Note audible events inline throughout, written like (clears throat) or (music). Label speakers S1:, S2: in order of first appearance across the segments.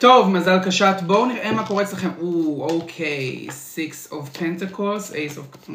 S1: טוב, מזל קשת, בואו נראה מה קורה אצלכם. או, אוקיי, Six of Pentacles, Ace of...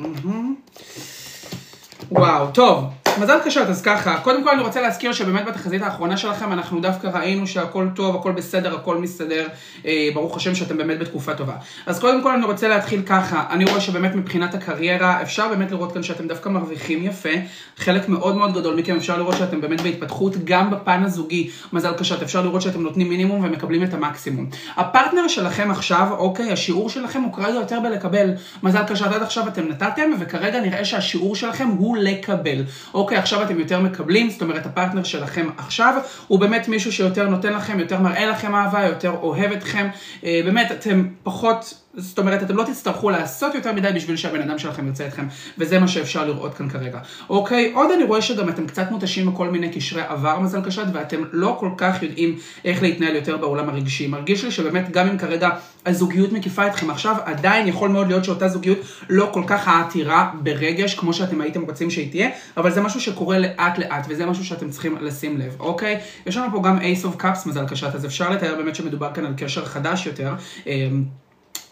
S1: וואו, טוב, מזל קשת, אז ככה, קודם כל אני רוצה להזכיר שבאמת בתחזית האחרונה שלכם אנחנו דווקא ראינו שהכל טוב, הכל בסדר, הכל מסתדר, אה, ברוך השם שאתם באמת בתקופה טובה. אז קודם כל אני רוצה להתחיל ככה, אני רואה שבאמת מבחינת הקריירה אפשר באמת לראות כאן שאתם דווקא מרוויחים יפה, חלק מאוד מאוד גדול מכם אפשר לראות שאתם באמת בהתפתחות גם בפן הזוגי, מזל קשת, אפשר לראות שאתם נותנים מינימום ומקבלים את המקסימום. הפרטנר שלכם עכשיו, אוקיי, השיעור שלכם הוא כרגע יותר בלקבל, מזל קשת עד עכשיו אתם נתתם וכרגע נראה שהשיעור שלכם לקבל. אוקיי, עכשיו אתם יותר מקבלים, זאת אומרת הפרטנר שלכם עכשיו הוא באמת מישהו שיותר נותן לכם, יותר מראה לכם אהבה, יותר אוהב אתכם, אה, באמת אתם פחות זאת אומרת, אתם לא תצטרכו לעשות יותר מדי בשביל שהבן אדם שלכם ירצה אתכם, וזה מה שאפשר לראות כאן כרגע. אוקיי, עוד אני רואה שגם אתם קצת מותשים בכל מיני קשרי עבר מזל קשת, ואתם לא כל כך יודעים איך להתנהל יותר בעולם הרגשי. מרגיש לי שבאמת, גם אם כרגע הזוגיות מקיפה אתכם עכשיו, עדיין יכול מאוד להיות שאותה זוגיות לא כל כך העתירה ברגש, כמו שאתם הייתם רוצים שהיא תהיה, אבל זה משהו שקורה לאט לאט, וזה משהו שאתם צריכים לשים לב, אוקיי? יש לנו פה גם Ace of Cups מזל קשת, אז אפשר לתאר באמת שמדובר כאן על קשר חדש יותר.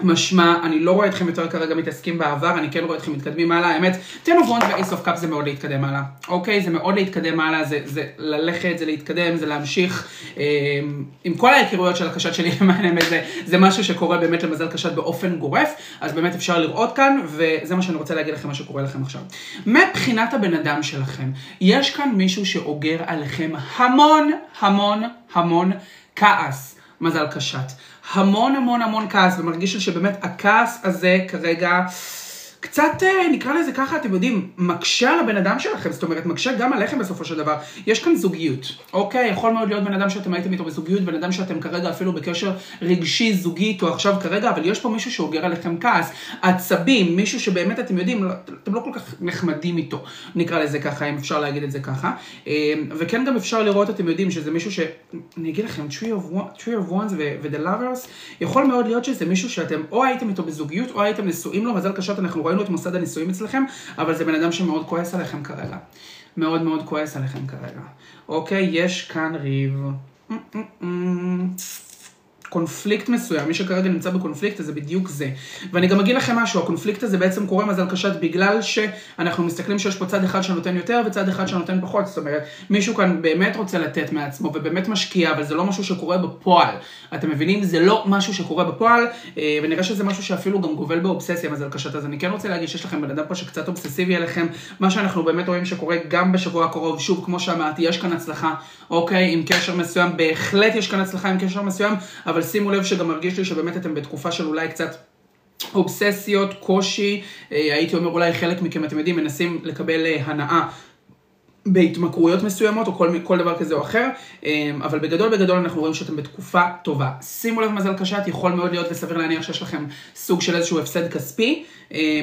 S1: משמע, אני לא רואה אתכם יותר כרגע מתעסקים בעבר, אני כן רואה אתכם מתקדמים הלאה, האמת, ten ו Ace of Cup זה מאוד להתקדם הלאה, אוקיי? זה מאוד להתקדם הלאה, זה, זה ללכת, זה להתקדם, זה להמשיך. אה, עם כל ההיכרויות של הקשת שלי, (laughs) למען האמת, זה, זה משהו שקורה באמת למזל קשת באופן גורף, אז באמת אפשר לראות כאן, וזה מה שאני רוצה להגיד לכם, מה שקורה לכם עכשיו. מבחינת הבן אדם שלכם, יש כאן מישהו שאוגר עליכם המון, המון, המון כעס. מזל קשת. המון המון המון כעס, ומרגיש לי שבאמת הכעס הזה כרגע... קצת, אה, נקרא לזה ככה, אתם יודעים, מקשה על הבן אדם שלכם, זאת אומרת, מקשה גם עליכם בסופו של דבר. יש כאן זוגיות, אוקיי? יכול מאוד להיות בן אדם שאתם הייתם איתו בזוגיות, בן אדם שאתם כרגע אפילו בקשר רגשי זוגי איתו עכשיו כרגע, אבל יש פה מישהו שאוגר עליכם כעס, עצבים, מישהו שבאמת אתם יודעים, לא, אתם לא כל כך נחמדים איתו, נקרא לזה ככה, אם אפשר להגיד את זה ככה. אה, וכן גם אפשר לראות, אתם יודעים, שזה מישהו ש... אני אגיד לכם, tree of, one, ones ו-the lovers, יכול מאוד להיות שזה מישהו שאתם או הייתם איתו בזוגיות, או הייתם נשואים לו, מזל קשות, אנחנו ראינו את מוסד הנישואים אצלכם, אבל זה בן אדם שמאוד כועס עליכם כרגע. מאוד מאוד כועס עליכם כרגע. אוקיי, יש כאן ריב. קונפליקט מסוים, מי שכרגע נמצא בקונפליקט הזה בדיוק זה. ואני גם אגיד לכם משהו, הקונפליקט הזה בעצם קורה מזל קשת בגלל שאנחנו מסתכלים שיש פה צד אחד שנותן יותר וצד אחד שנותן פחות, זאת אומרת, מישהו כאן באמת רוצה לתת מעצמו ובאמת משקיע, אבל זה לא משהו שקורה בפועל. אתם מבינים? זה לא משהו שקורה בפועל, אה, ונראה שזה משהו שאפילו גם גובל באובססיה מזל קשת, אז אני כן רוצה להגיד שיש לכם בן אדם פה שקצת אובססיבי עליכם, מה שאנחנו באמת רואים שקורה גם בשבוע הקרוב, שוב, כמו שאמרתי, יש כאן הצלחה, אוקיי, עם קשר מסוים, בהחלט יש כאן הצלחה עם קשר מסוים, אבל אבל שימו לב שגם מרגיש לי שבאמת אתם בתקופה של אולי קצת... אובססיות, קושי, אה, הייתי אומר אולי חלק מכם, אתם יודעים, מנסים לקבל אה, הנאה בהתמכרויות מסוימות או כל, כל דבר כזה או אחר, אה, אבל בגדול בגדול אנחנו רואים שאתם בתקופה טובה. שימו לב מזל קשת, יכול מאוד להיות וסביר להניח שיש לכם סוג של איזשהו הפסד כספי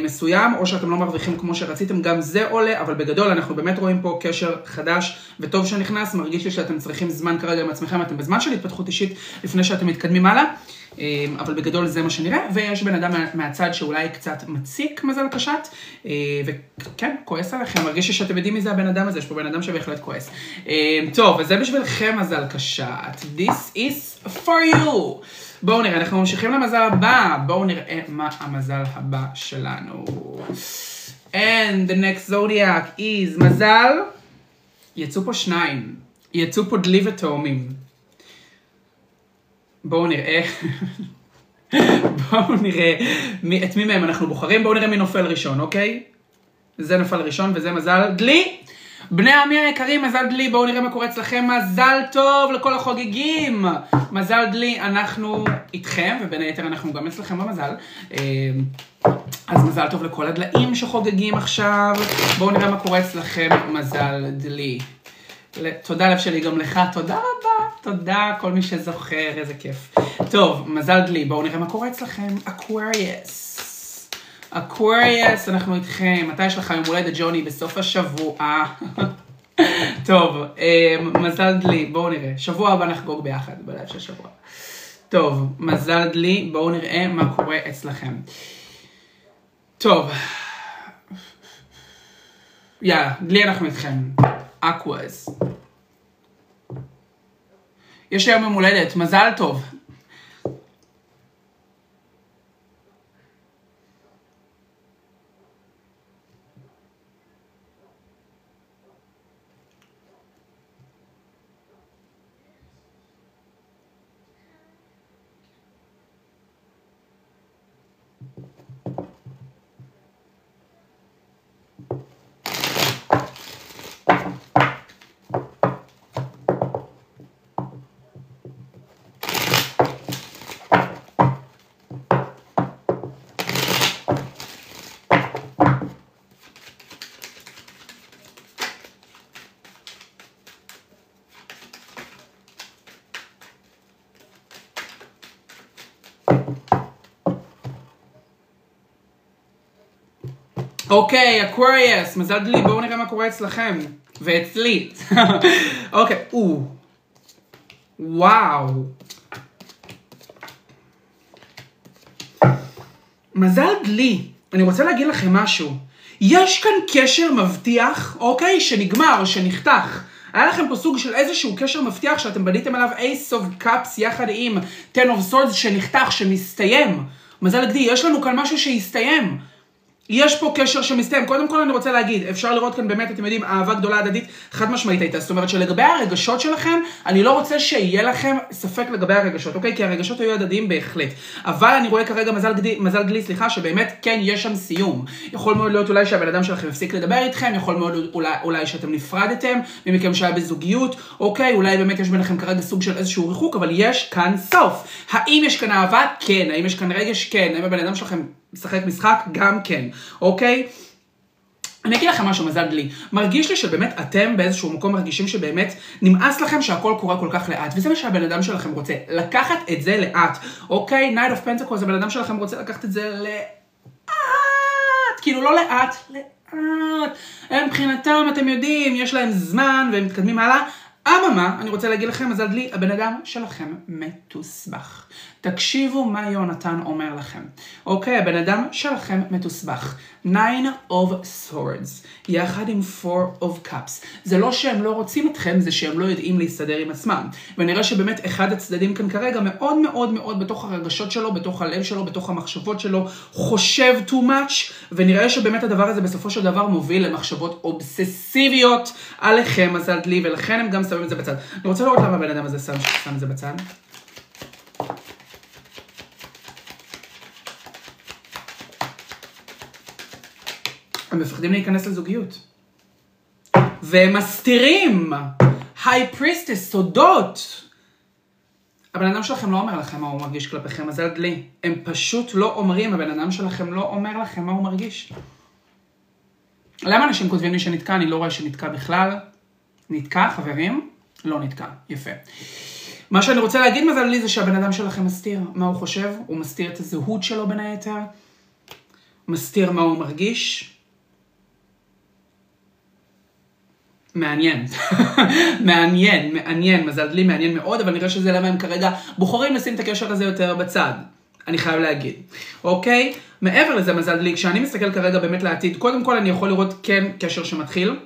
S1: מסוים, או שאתם לא מרוויחים כמו שרציתם, גם זה עולה, אבל בגדול אנחנו באמת רואים פה קשר חדש וטוב שנכנס, מרגיש לי שאתם צריכים זמן כרגע עם עצמכם, אתם בזמן של התפתחות אישית לפני שאתם מתקדמים הלאה. אמ, אבל בגדול זה מה שנראה, ויש בן אדם מהצד שאולי קצת מציק מזל קשת, אה, וכן, כועס עליכם, מרגיש שאתם יודעים מי זה הבן אדם הזה, יש פה בן אדם שבהחלט כועס. אמ, טוב, אז זה בשבילכם מזל קשת, This is for you. בואו נראה, אנחנו ממשיכים למזל הבא, בואו נראה מה המזל הבא שלנו. And the next zodiac is מזל, יצאו פה שניים, יצאו פה דלי ותאומים. בואו נראה, בואו נראה מי, את מי מהם אנחנו בוחרים, בואו נראה מי נופל ראשון, אוקיי? זה נפל ראשון וזה מזל דלי. בני עמי היקרים, מזל דלי, בואו נראה מה קורה אצלכם, מזל טוב לכל החוגגים. מזל דלי, אנחנו איתכם, ובין היתר אנחנו גם אצלכם במזל. אה, אז מזל טוב לכל הדליים שחוגגים עכשיו. בואו נראה מה קורה אצלכם, מזל דלי. תודה לב שלי גם לך, תודה רבה. תודה, כל מי שזוכר, איזה כיף. טוב, מזל דלי, בואו נראה מה קורה אצלכם. Aquarius. Aquarius, אנחנו איתכם. מתי יש לך יום הולדת, ג'וני? בסוף השבוע. (laughs) טוב, אמ, מזל דלי, בואו נראה. שבוע הבא נחגוג ביחד, בלב של שבוע. טוב, מזל דלי, בואו נראה מה קורה אצלכם. טוב. יאללה, דלי אנחנו איתכם. Aquarius. יש היום יום הולדת, מזל טוב. אוקיי, Aquarius, מזל דלי, בואו נראה מה קורה אצלכם. ואצלי. (laughs) אוקיי, או. וואו. מזל דלי, אני רוצה להגיד לכם משהו. יש כאן קשר מבטיח, אוקיי? שנגמר, שנחתך. היה לכם פה סוג של איזשהו קשר מבטיח שאתם בניתם עליו Ace of Cups יחד עם 10 of Swords שנחתך, שמסתיים. מזל גדי, יש לנו כאן משהו שהסתיים. יש פה קשר שמסתיים. קודם כל אני רוצה להגיד, אפשר לראות כאן באמת, אתם יודעים, אהבה גדולה הדדית, חד משמעית הייתה. זאת אומרת שלגבי הרגשות שלכם, אני לא רוצה שיהיה לכם ספק לגבי הרגשות, אוקיי? כי הרגשות היו הדדיים בהחלט. אבל אני רואה כרגע מזל גדי, מזל גלי, סליחה, שבאמת כן, יש שם סיום. יכול מאוד להיות אולי שהבן אדם שלכם הפסיק לדבר איתכם, יכול מאוד אולי, אולי שאתם נפרדתם, ממכם שהיה בזוגיות, אוקיי? אולי באמת יש ביניכם כרגע סוג של איזשהו ריחוק, אבל יש כאן סוף. האם יש כאן אהבה? כן. האם יש כאן רגש? כן. האם הבן אדם שלכם משחק משחק? גם כן, אוקיי? אני אגיד לכם משהו, מזל דלי. מרגיש לי שבאמת אתם באיזשהו מקום מרגישים שבאמת נמאס לכם שהכל קורה כל כך לאט, וזה מה שהבן אדם שלכם רוצה, לקחת את זה לאט, אוקיי? Night of Pentacles, הבן אדם שלכם רוצה לקחת את זה לאט, כאילו לא לאט, לאט. הם מבחינתם, אתם יודעים, יש להם זמן והם מתקדמים הלאה. אממה, אני רוצה להגיד לכם, מזל דלי, הבן אדם שלכם מתוסבך. תקשיבו מה יונתן אומר לכם. אוקיי, הבן אדם שלכם מתוסבך. 9 of swords, יחד עם 4 of cups. זה לא שהם לא רוצים אתכם, זה שהם לא יודעים להסתדר עם עצמם. ונראה שבאמת אחד הצדדים כאן כרגע מאוד מאוד מאוד בתוך הרגשות שלו, בתוך הלב שלו, בתוך המחשבות שלו, חושב too much, ונראה שבאמת הדבר הזה בסופו של דבר מוביל למחשבות אובססיביות עליכם, מזל דלי, ולכן הם גם שמים את זה בצד. אני רוצה לראות למה הבן אדם הזה שם, שם את זה בצד. הם מפחדים להיכנס לזוגיות. והם מסתירים. היי פריסטס, סודות. הבן אדם שלכם לא אומר לכם מה הוא מרגיש כלפיכם, מזל דלי. הם פשוט לא אומרים, הבן אדם שלכם לא אומר לכם מה הוא מרגיש. למה אנשים כותבים לי שנתקע? אני לא רואה שנתקע בכלל. נתקע, חברים? לא נתקע. יפה. מה שאני רוצה להגיד מזל לי זה שהבן אדם שלכם מסתיר מה הוא חושב, הוא מסתיר את הזהות שלו בין היתר, מסתיר מה הוא מרגיש, מעניין. (laughs) מעניין, מעניין, מזל דלי מעניין מאוד, אבל נראה שזה למה הם כרגע בוחרים לשים את הקשר הזה יותר בצד. אני חייב להגיד. אוקיי? מעבר לזה, מזל דלי, כשאני מסתכל כרגע באמת לעתיד, קודם כל אני יכול לראות כן קשר שמתחיל.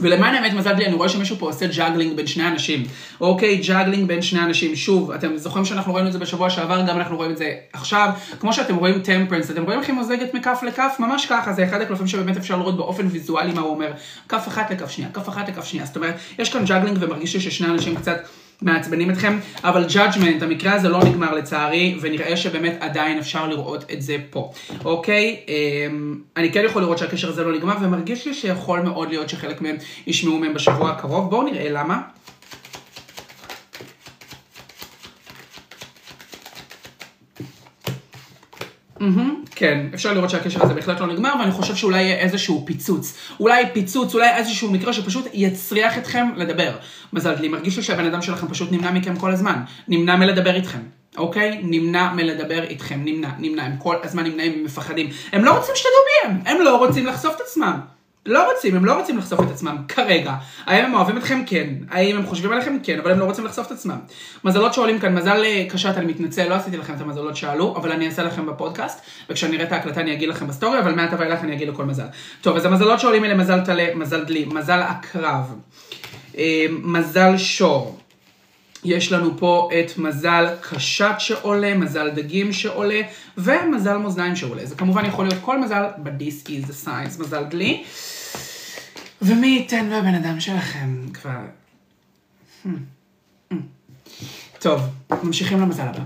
S1: ולמען האמת מזל דלי, אני רואה שמישהו פה עושה juggling בין שני אנשים. אוקיי, juggling בין שני אנשים. שוב, אתם זוכרים שאנחנו ראינו את זה בשבוע שעבר, גם אנחנו רואים את זה עכשיו. כמו שאתם רואים Temperance, אתם רואים איך היא מוזגת מכף לכף? ממש ככה, זה אחד הקלפים שבאמת אפשר לראות באופן ויזואלי מה הוא אומר. כף אחת לכף שנייה, כף אחת לכף שנייה. זאת אומרת, יש כאן juggling ומרגיש לי ששני אנשים קצת... מעצבנים אתכם, אבל Judgment, המקרה הזה לא נגמר לצערי, ונראה שבאמת עדיין אפשר לראות את זה פה, אוקיי? אמ, אני כן יכול לראות שהקשר הזה לא נגמר, ומרגיש לי שיכול מאוד להיות שחלק מהם ישמעו מהם בשבוע הקרוב. בואו נראה למה. Mm-hmm, כן, אפשר לראות שהקשר הזה בהחלט לא נגמר, ואני חושב שאולי יהיה איזשהו פיצוץ. אולי פיצוץ, אולי איזשהו מקרה שפשוט יצריח אתכם לדבר. מזל לי, מרגיש לי שהבן אדם שלכם פשוט נמנע מכם כל הזמן. נמנע מלדבר איתכם. אוקיי? נמנע מלדבר איתכם, נמנע, נמנע, הם כל הזמן נמנעים, הם מפחדים. הם לא רוצים שתדעו מי הם, הם לא רוצים לחשוף את עצמם. לא רוצים, הם לא רוצים לחשוף את עצמם כרגע. האם הם אוהבים אתכם? כן. האם הם חושבים עליכם? כן, אבל הם לא רוצים לחשוף את עצמם. מזלות שעולים כאן, מזל אה, קשת, אני מתנצל, לא עשיתי לכם את המזלות שעלו, אבל אני אעשה לכם בפודקאסט, וכשאני אראה את ההקלטה אני אגיד לכם בסטורי, אבל מעתה ואילך אני אגיד לכל מזל. טוב, אז המזלות שעולים אלה מזל טלה, מזל דלי, מזל עקרב, אה, מזל שור. יש לנו פה את מזל קשת שעולה, מזל דגים שעולה, ומזל מאזניים שעולה. זה כמובן יכול להיות כל מזל, but this is the signs, מזל דלי. ומי ייתן והבן אדם שלכם כבר... Hmm. טוב, ממשיכים למזל הבא.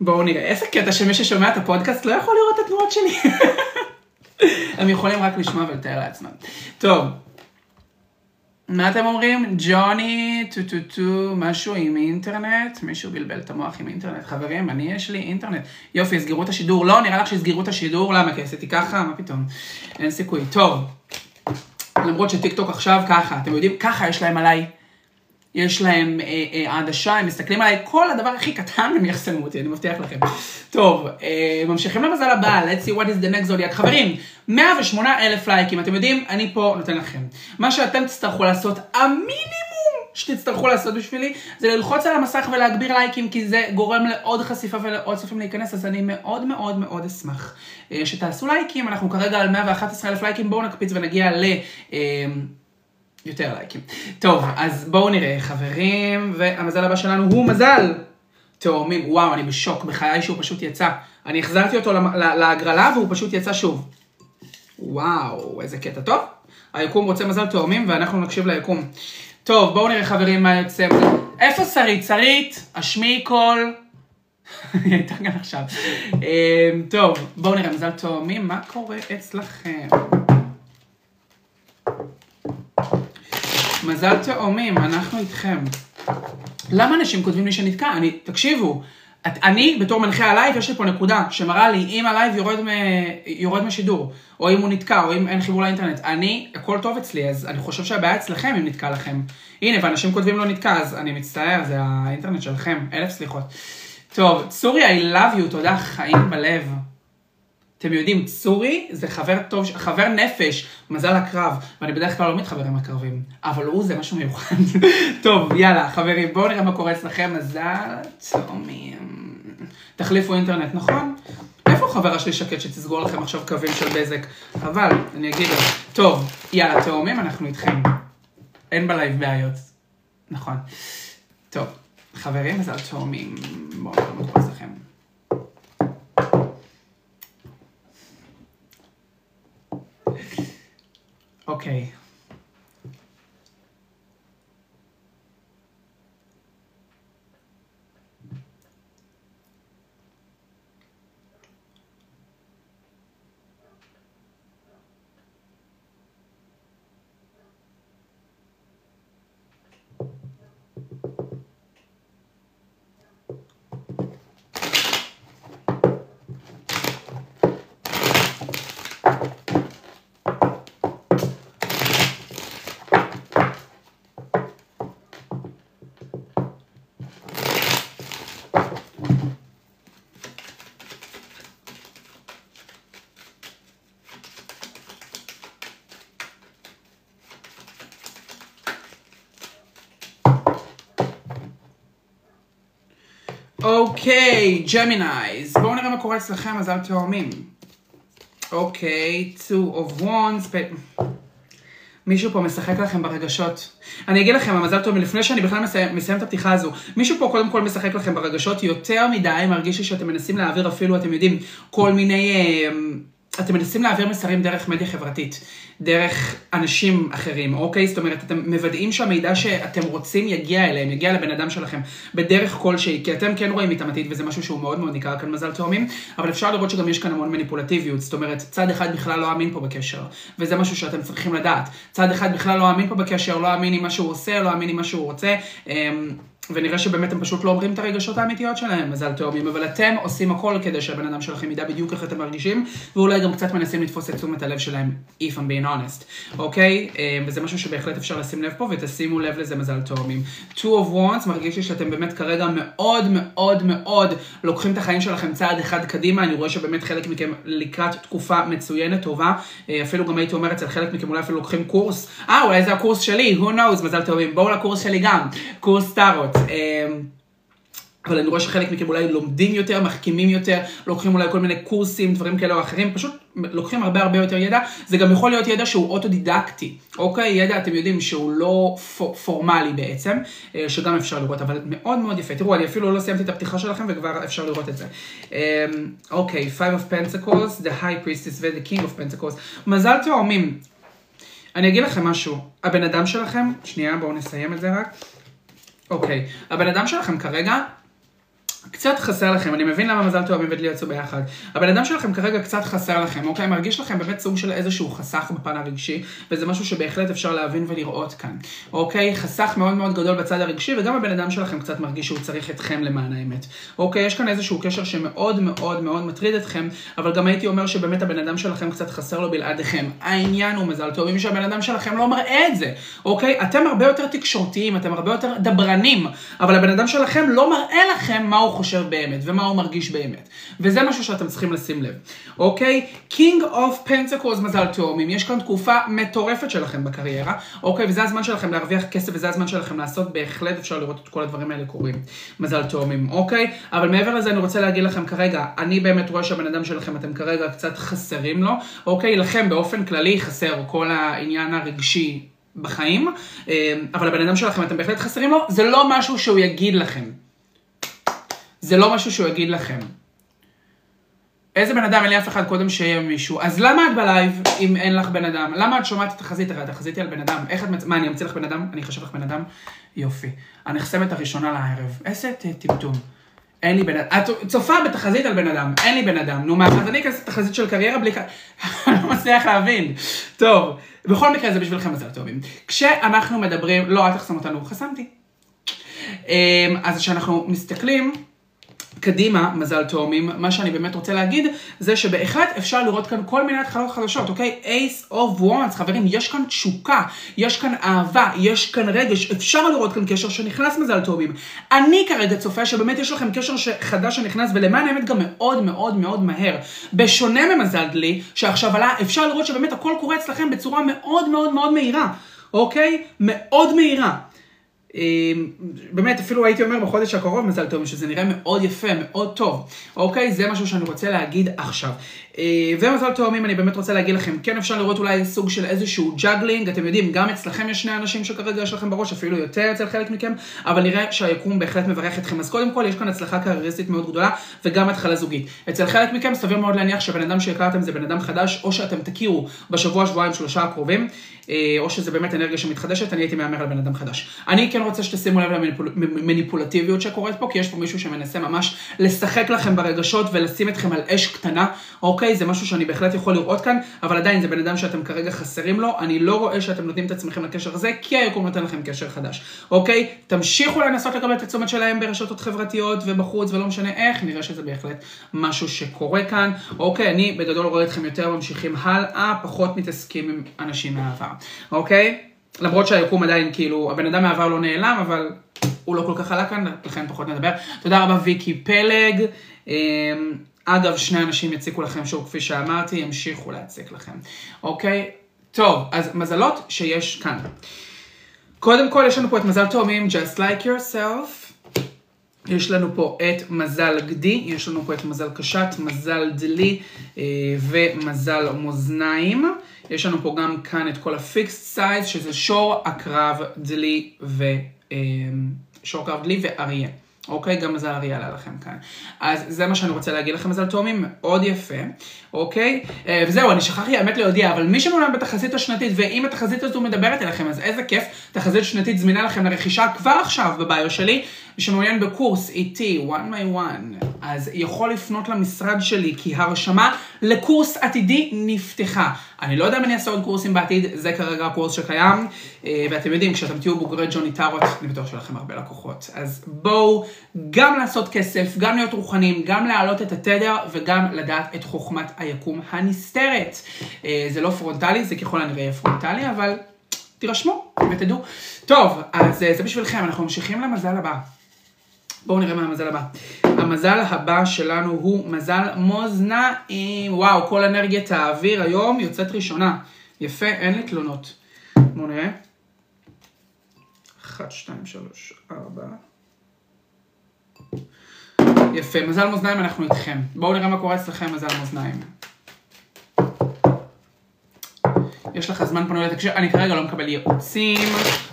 S1: בואו נראה. איזה קטע שמי ששומע את הפודקאסט לא יכול לראות את התנועות שלי. (laughs) הם יכולים רק לשמוע ולתאר לעצמם. טוב. מה אתם אומרים? ג'וני, טו טו טו, משהו עם אינטרנט? מישהו בלבל את המוח עם אינטרנט. חברים, אני יש לי אינטרנט. יופי, סגרו את השידור. לא, נראה לך שיסגרו את השידור? למה? כי עשיתי ככה? מה פתאום? אין סיכוי. טוב. למרות שטיק טוק עכשיו ככה, אתם יודעים, ככה יש להם עליי. יש להם אה, אה, העדשה, הם מסתכלים עליי, כל הדבר הכי קטן הם יחסמו אותי, אני מבטיח לכם. טוב, אה, ממשיכים למזל הבא, let's see what is the next zodiac. חברים, 108 אלף לייקים, אתם יודעים, אני פה נותן לכם. מה שאתם תצטרכו לעשות, המינימום שתצטרכו לעשות בשבילי, זה ללחוץ על המסך ולהגביר לייקים, כי זה גורם לעוד חשיפה ולעוד צופים להיכנס, אז אני מאוד מאוד מאוד אשמח אה, שתעשו לייקים, אנחנו כרגע על 111 אלף לייקים, בואו נקפיץ ונגיע ל... יותר לייקים. טוב, אז בואו נראה, חברים, והמזל הבא שלנו הוא מזל. תאומים, וואו, אני בשוק, בחיי שהוא פשוט יצא. אני החזרתי אותו להגרלה והוא פשוט יצא שוב. וואו, איזה קטע טוב. היקום רוצה מזל תאומים ואנחנו נקשיב ליקום. טוב, בואו נראה חברים מה יוצא. איפה שרית? שרית, השמיעי קול. היא (laughs) הייתה כאן עכשיו. אמ, טוב, בואו נראה מזל תאומים, מה קורה אצלכם? מזל תאומים, אנחנו איתכם. למה אנשים כותבים לי שנתקע? אני, תקשיבו, את, אני בתור מנחה הלייב, יש לי פה נקודה שמראה לי אם הלייב יורד, מ, יורד משידור, או אם הוא נתקע, או אם אין חיבור לאינטרנט. אני, הכל טוב אצלי, אז אני חושב שהבעיה אצלכם אם נתקע לכם. הנה, ואנשים כותבים לא נתקע, אז אני מצטער, זה האינטרנט שלכם, אלף סליחות. טוב, צורי, I love you, תודה, חיים בלב. אתם יודעים, צורי זה חבר טוב, חבר נפש, מזל הקרב, ואני בדרך כלל לא מתחבר עם הקרבים, אבל הוא זה משהו מיוחד. (laughs) טוב, יאללה, חברים, בואו נראה מה קורה אצלכם, מזל תאומים. תחליפו אינטרנט, נכון? איפה חברה שלי שקט שתסגור לכם עכשיו קווים של בזק? אבל, אני אגיד לך. טוב, יאללה, תאומים, אנחנו איתכם. אין בלייב בעיות. נכון. טוב, חברים, מזל תאומים. בואו נראה מה קורה אצלכם. אוקיי. אוקיי, Geminis. בואו נראה מה קורה אצלכם, מזל תאומים. אוקיי, two of wands. מישהו פה משחק לכם ברגשות. אני אגיד לכם, המזל טוב, לפני שאני בכלל מסיים, מסיים את הפתיחה הזו, מישהו פה קודם כל משחק לכם ברגשות יותר מדי, מרגיש לי שאתם מנסים להעביר אפילו, אתם יודעים, כל מיני... אה, אתם מנסים להעביר מסרים דרך מדיה חברתית, דרך אנשים אחרים, אוקיי? זאת אומרת, אתם מוודאים שהמידע שאתם רוצים יגיע אליהם, יגיע לבן אדם שלכם, בדרך כלשהי, כי אתם כן רואים מתאמתית, וזה משהו שהוא מאוד מאוד ניכר כאן מזל תאומים, אבל אפשר לראות שגם יש כאן המון מניפולטיביות, זאת אומרת, צד אחד בכלל לא אמין פה בקשר, וזה משהו שאתם צריכים לדעת. צד אחד בכלל לא אמין פה בקשר, לא אמין עם מה שהוא עושה, לא אמין עם מה שהוא רוצה. אמ, ונראה שבאמת הם פשוט לא אומרים את הרגשות האמיתיות שלהם, מזל תאומים, אבל אתם עושים הכל כדי שהבן אדם שלכם ידע בדיוק איך אתם מרגישים, ואולי גם קצת מנסים לתפוס את תשומת הלב שלהם, if I'm being honest, אוקיי? אה, וזה משהו שבהחלט אפשר לשים לב פה, ותשימו לב לזה מזל תאומים. two of wands מרגיש לי שאתם באמת כרגע מאוד מאוד מאוד לוקחים את החיים שלכם צעד אחד קדימה, אני רואה שבאמת חלק מכם לקראת תקופה מצוינת, טובה, אה, אפילו גם הייתי אומר אצל חלק מכם אולי אפילו לוקחים קורס, אה, אולי זה הקורס שלי, who knows, מזל תאומים, בואו לקורס שלי גם, קורס טארוט. אמ, אבל אני רואה שחלק מכם אולי לומדים יותר, מחכימים יותר, לוקחים אולי כל מיני קורסים, דברים כאלה או אחרים, פשוט לוקחים הרבה הרבה יותר ידע. זה גם יכול להיות ידע שהוא אוטודידקטי, אוקיי? ידע, אתם יודעים, שהוא לא פורמלי בעצם, אה, שגם אפשר לראות, אבל מאוד מאוד יפה. תראו, אני אפילו לא סיימתי את הפתיחה שלכם וכבר אפשר לראות את זה. אמ, אוקיי, Five of Pentacles, The High Priestess ו-The King of Pentacles. מזל תאומים. אני אגיד לכם משהו, הבן אדם שלכם, שנייה, בואו נסיים את זה רק. אוקיי, הבן אדם שלכם כרגע, קצת חסר לכם, אני מבין למה מזל טוב עובד לי יצאו ביחד. הבן אדם שלכם כרגע קצת חסר לכם, אוקיי? מרגיש לכם באמת סוג של איזשהו חסך בפן הרגשי, וזה משהו שבהחלט אפשר להבין ולראות כאן, אוקיי? חסך מאוד מאוד גדול בצד הרגשי, וגם הבן אדם שלכם קצת מרגיש שהוא צריך אתכם למען האמת. אוקיי? יש כאן איזשהו קשר שמאוד מאוד מאוד מטריד אתכם, אבל גם הייתי אומר שבאמת הבן אדם שלכם קצת חסר לו בלעדיכם. העניין הוא מזל אם שהבן אדם שלכם לא מראה את זה, אוקיי? אתם הרבה יותר חושב באמת, ומה הוא מרגיש באמת. וזה משהו שאתם צריכים לשים לב, אוקיי? King of Pentacles מזל תאומים, יש כאן תקופה מטורפת שלכם בקריירה, אוקיי? וזה הזמן שלכם להרוויח כסף, וזה הזמן שלכם לעשות, בהחלט אפשר לראות את כל הדברים האלה קורים. מזל תאומים, אוקיי? אבל מעבר לזה אני רוצה להגיד לכם כרגע, אני באמת רואה שהבן אדם שלכם, אתם כרגע קצת חסרים לו, אוקיי? לכם באופן כללי חסר כל העניין הרגשי. בחיים, אה, אבל הבן אדם שלכם אתם בהחלט חסרים לו, זה לא משהו שהוא יגיד לכם. זה לא משהו שהוא יגיד לכם. איזה בן אדם, אין לי אף אחד קודם שיהיה מישהו. אז למה את בלייב אם אין לך בן אדם? למה את שומעת את החזית? הרי התחזית היא על בן אדם. איך את מצ... מה, אני אמציא לך בן אדם? אני אחשב לך בן אדם? יופי. הנחסמת הראשונה לערב. איזה טמטום. אין לי בן אדם. את צופה בתחזית על בן אדם. אין לי בן אדם. נו מה, אז אני אכנס לתחזית של קריירה בלי... (laughs) אני לא מצליח להבין. טוב, בכל מקרה זה בשבילכם מזל טובים. כשאנחנו מדברים... לא, אל תחסם אותנו. חסמתי. אמ, אז כשאנחנו מסתכלים... קדימה, מזל תאומים, מה שאני באמת רוצה להגיד, זה שבהחלט אפשר לראות כאן כל מיני התחלות חדשות, אוקיי? אייס אוף וואנס, חברים, יש כאן תשוקה, יש כאן אהבה, יש כאן רגש, אפשר לראות כאן קשר שנכנס מזל תאומים. אני כרגע צופה שבאמת יש לכם קשר חדש שנכנס, ולמען האמת גם מאוד מאוד מאוד מהר. בשונה ממזל דלי, שעכשיו עלה, אפשר לראות שבאמת הכל קורה אצלכם בצורה מאוד מאוד מאוד מהירה, אוקיי? מאוד מהירה. אמ, באמת, אפילו הייתי אומר בחודש הקרוב מזל טוב, שזה נראה מאוד יפה, מאוד טוב. אוקיי? זה משהו שאני רוצה להגיד עכשיו. אה, ומזל תאומים, אני באמת רוצה להגיד לכם, כן אפשר לראות אולי סוג של איזשהו juggling, אתם יודעים, גם אצלכם יש שני אנשים שכרגע יש לכם בראש, אפילו יותר אצל חלק מכם, אבל נראה שהיקום בהחלט מברך אתכם. אז קודם כל, יש כאן הצלחה קרייריסטית מאוד גדולה, וגם התחלה זוגית. אצל חלק מכם סביר מאוד להניח שבן אדם שהכרתם זה בן אדם חדש, או שאתם תכירו בשבוע, שבועיים, שלושה הקרובים, אה, או שזה באמת אנרגיה שמתחדשת, אני הייתי מהמר על בן אדם חדש. אני כן רוצה שתשימו לב למניפולטיביות שקורית פה, כי יש פה מישהו שמנסה ממש לשחק לכם ברגשות ולשים אתכם על אש קטנה, אוקיי? זה משהו שאני בהחלט יכול לראות כאן, אבל עדיין זה בן אדם שאתם כרגע חסרים לו, אני לא רואה שאתם נותנים את עצמכם לקשר הזה, כי היקום נותן לכם קשר חדש, אוקיי? תמשיכו לנסות לקבל את התשומת שלהם ברשתות חברתיות ובחוץ ולא משנה איך, נראה שזה בהחלט משהו שקורה כאן, אוקיי? אני בגדול רואה אתכם יותר ממשיכים הלאה, פחות מתעסקים עם אנשים מהעבר, אוקיי? למרות שהיקום עדיין, כאילו, הבן אדם מהעבר לא נעלם, אבל הוא לא כל כך עלה כאן, לכן פחות נדבר. תודה רבה ויקי פלג. אגב, שני אנשים יציקו לכם שוב, כפי שאמרתי, ימשיכו להציק לכם. אוקיי? טוב, אז מזלות שיש כאן. קודם כל, יש לנו פה את מזל תאומים, Just Like Yourself. יש לנו פה את מזל גדי, יש לנו פה את מזל קשת, מזל דלי אה, ומזל מאזניים. יש לנו פה גם כאן את כל ה fixed signs, שזה שור, עקרב, דלי ו... אה, שור, עקרב, דלי ואריה. אוקיי? גם מזל אריה עלה לכם כאן. אז זה מה שאני רוצה להגיד לכם, מזל תאומים, מאוד יפה, אוקיי? אה, וזהו, אני שכחתי האמת להודיע, אבל מי שמעוניין בתחזית השנתית, ואם התחזית הזו מדברת אליכם, אז איזה כיף, תחזית שנתית זמינה לכם לרכישה כבר עכשיו בביו שלי. שמעוניין בקורס איתי, one by one, אז יכול לפנות למשרד שלי, כי הרשמה לקורס עתידי נפתחה. אני לא יודע אם אני אעשה עוד קורסים בעתיד, זה כרגע הקורס שקיים, אה, ואתם יודעים, כשאתם תהיו בוגרי ג'וני טארוט, אני בטוח שלכם הרבה לקוחות. אז בואו גם לעשות כסף, גם להיות רוחניים, גם להעלות את התדר, וגם לדעת את חוכמת היקום הנסתרת. אה, זה לא פרונטלי, זה ככל הנראה יהיה פרונטלי, אבל תירשמו ותדעו. טוב, אז אה, זה בשבילכם, אנחנו ממשיכים למזל הבא. בואו נראה מה המזל הבא. המזל הבא שלנו הוא מזל מאזניים. וואו, כל אנרגיית האוויר היום יוצאת ראשונה. יפה, אין לי תלונות. בואו נראה. 1, 2, 3, 4. יפה, מזל מאזניים אנחנו איתכם. בואו נראה מה קורה אצלכם מזל מאזניים. יש לך זמן פנוי לתקשר, אני כרגע לא מקבל ייעוצים,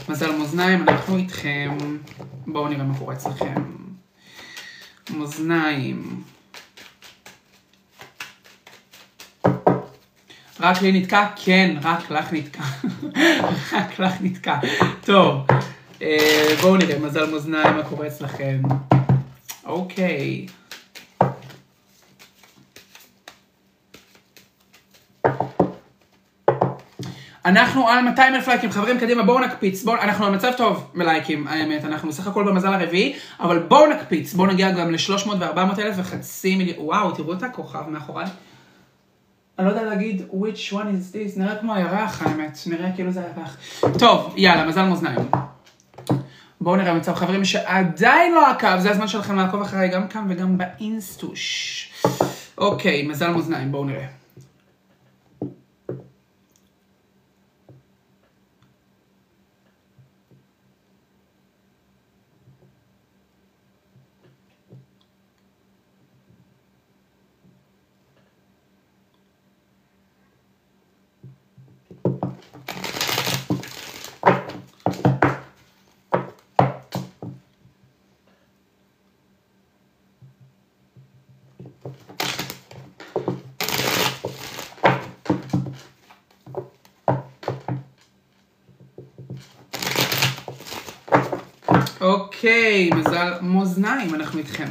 S1: מזל מאזניים, אנחנו איתכם. בואו נראה מה קורה אצלכם. מאזניים. רק לי נתקע? כן, רק לך נתקע. (laughs) רק לך נתקע. טוב, אה, בואו נראה, מזל מאזניים, מה קורה אצלכם. אוקיי. אנחנו על 200 אלף לייקים, חברים, קדימה, בואו נקפיץ, בואו, אנחנו במצב טוב מלייקים, האמת, אנחנו בסך הכל במזל הרביעי, אבל בואו נקפיץ, בואו נגיע גם ל-300 ו-400 אלף וחצי מיליון, וואו, תראו את הכוכב מאחוריי. אני לא יודע להגיד which one is this, נראה כמו הירח, האמת, נראה כאילו זה הירח. טוב, יאללה, מזל מאזניים. בואו נראה מצב חברים שעדיין לא עקב, זה הזמן שלכם לעקוב אחריי גם כאן וגם באינסטוש. אוקיי, מזל מאזניים, בואו נראה. אוקיי, מזל מאזניים, אנחנו איתכם.